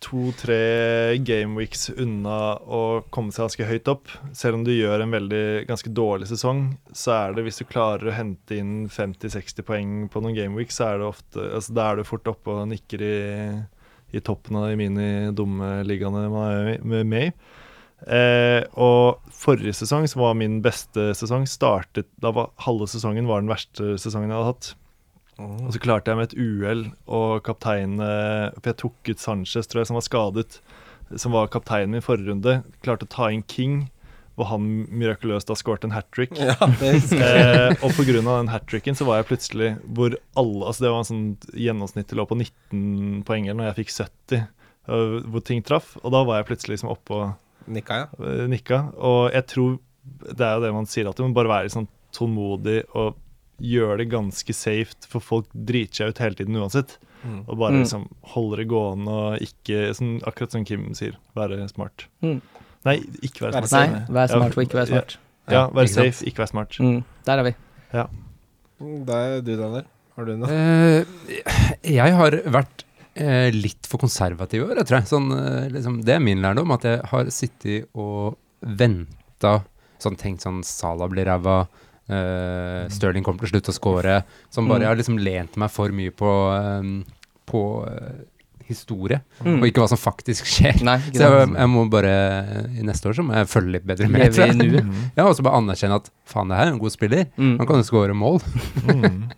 C: to-tre gameweeks unna å komme seg ganske høyt opp. Selv om du gjør en veldig ganske dårlig sesong, så er det hvis du klarer å hente inn 50-60 poeng på noen gameweeks, så er det ofte altså Da er du fort oppe og nikker i, i toppen av de mini-dumme ligaene man er med i. Eh, og forrige sesong, som var min beste sesong, startet Da var halve sesongen var den verste sesongen jeg hadde hatt. Og så klarte jeg med et uhell og kaptein eh, For jeg tok ut Sanchez, tror jeg, som var skadet, som var kapteinen min forrige runde. Klarte å ta inn King, hvor han mirakuløst har skåret en hat trick.
A: Ja,
C: eh, og pga. den hat tricken så var jeg plutselig hvor alle Altså det var en sånn gjennomsnittlig lå på 19 poeng eller når jeg fikk 70, eh, hvor ting traff. Og da var jeg plutselig liksom oppe og
A: nikka, ja.
C: eh, nikka. Og jeg tror det er jo det man sier, alltid, men bare være sånn tålmodig og gjøre det ganske safe, for folk driter seg ut hele tiden uansett.
A: Mm.
C: Og bare
B: Mm.
C: liksom holde det gående og ikke sånn, Akkurat som Kim sier, være smart.
B: Mm.
C: Nei, ikke være smart.
B: Nei, vær smart for ikke være smart.
C: Ja, ja være
D: ikke sant?
C: safe, ikke være smart.
B: Mm, der er vi.
A: Ja. Da er du, Daniel. Har du noe?
D: Uh, jeg har vært uh, litt for konservativ i år, jeg tror jeg. Sånn, uh, liksom, det er min lærdom, at jeg har sittet og venta sånn tenkt sånn Sala blir ræva, Uh, Stirling kommer til slutt å score. Som bare
B: Mm.
D: Jeg har liksom lent meg for mye på, um, på historie,
B: Mm.
D: og ikke hva som faktisk skjer.
B: Nei,
D: Så jeg, jeg må bare I neste år så må jeg følge litt bedre med.
C: Mm.
D: Ja, og så bare anerkjenne at faen, det her er en god spiller.
B: Mm.
D: Han kan jo skåre mål.
C: Mm.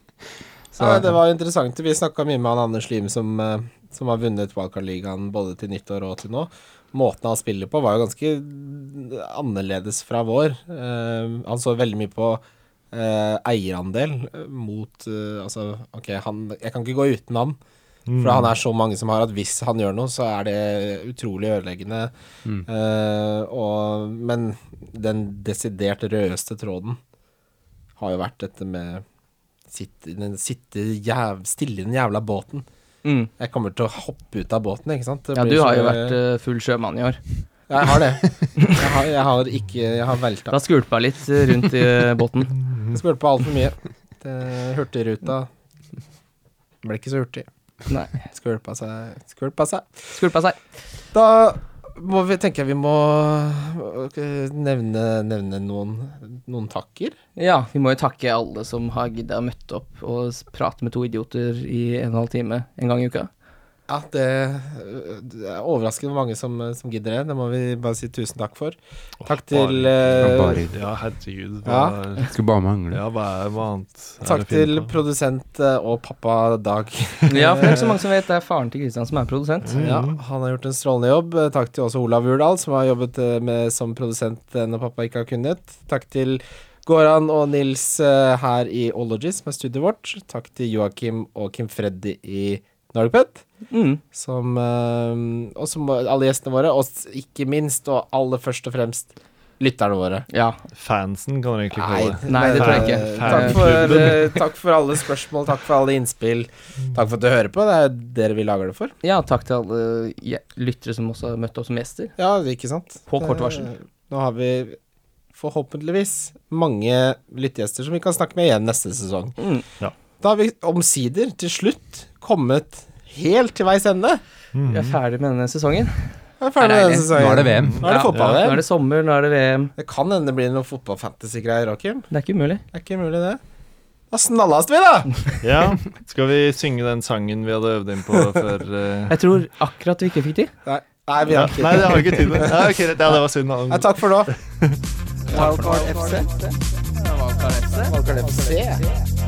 D: Så,
A: Ja, det var interessant. Vi snakka mye med han Anders Lim, som, eh, som har vunnet Wildcard-ligaen både til nyttår og til nå. Måten han spiller på, var jo ganske annerledes fra vår. Uh, han så veldig mye på Uh, eierandel eh, mot uh, Altså, OK, han Jeg kan ikke gå uten han.
C: Mm.
A: For han er så mange som har at hvis han gjør noe, så er det utrolig ødeleggende.
D: Mm.
A: Uh, og, men den desidert rødeste tråden har jo vært dette med Sitte, den- sitte jæv, stille i den jævla båten.
B: Mm.
A: Jeg kommer til å hoppe ut av båten, ikke sant? Det
B: Ja,
A: blir
B: du har
A: så-
B: jo vært uh, full sjømann i år.
A: Jeg har det. Jeg har, jeg har ikke Jeg har
B: Du har skvulpa litt eh, rundt i båten.
A: På altfor mye. Det- Hurtigruta ble ikke så hurtig.
B: Nei.
A: Skvulpa seg. Skvulpa seg.
B: Skvulpa seg.
A: Da må vi tenke vi må nevne, nevne noen, noen takker.
B: Ja, vi må jo takke alle som har gidda møtt opp og prate med to idioter i en og en halv time en gang i uka.
A: Ja, det, er overraskende mange som, som gidder det. Det må vi bare si tusen takk for. Takk til
D: bare-
A: eh,
D: bare-
C: Ja, herregud.
A: Ja.
D: Skulle bare mangle.
C: ja, hva, er, hva annet er
A: Takk til
C: på?
A: produsent eh, og pappa Dag.
B: Ja, for det er ikke så mange som vet det er faren til Kristian som er produsent.
C: Mm.
A: Ja, han har gjort en strålende jobb. Eh, Takk til også Olav Urdal, som har jobbet eh, med, som produsent eh, når pappa ikke har kunnet. Takk til Goran og Nils eh, her i Ologis med studioet vårt. Takk til Joakim og Kim Freddy i Norgpet.
B: Mm.
A: Som eh, Og som alle gjestene våre, og ikke minst, og aller først og fremst, lytterne våre.
B: Ja.
C: Fansen, kan dere egentlig kalle det.
B: Nei, det tror jeg ikke.
A: Takk for, eh, takk for alle spørsmål, takk for alle innspill. Takk for at du hører på. Det er dere vi lager det for.
B: ja, takk til alle lyttere som også har møtt opp som gjester.
A: Ja, ikke sant?
B: På kort varsel.
A: Nå har vi forhåpentligvis mange lyttegjester som vi kan snakke med igjen neste sesong.
B: Mm.
A: Da har vi omsider til slutt kommet helt til veis ende.
B: Vi er ferdig med denne sesongen.
A: Vi er ferdig med
B: Det
A: denne sesongen.
D: Nå er det VM.
A: Nå er det
B: Ja.
A: fotball
B: Nå er det sommer, nå er det VM.
A: Det kan hende det blir noe fotball-fantasy-greier, Rakim.
B: Det er ikke umulig.
A: Det er ikke umulig, det. Da snallas vi, da!
C: Ja, skal vi synge den sangen vi hadde øvd inn på før uh...
B: Jeg tror akkurat vi ikke fikk tid.
A: Nei, nei vi har ikke
C: Nei, det har vi ikke tid med. Ja, okay, ja, det var synd.
A: Nei, takk for nå. Valkar FC.
B: Wildcard FC.
A: Wildcard FC.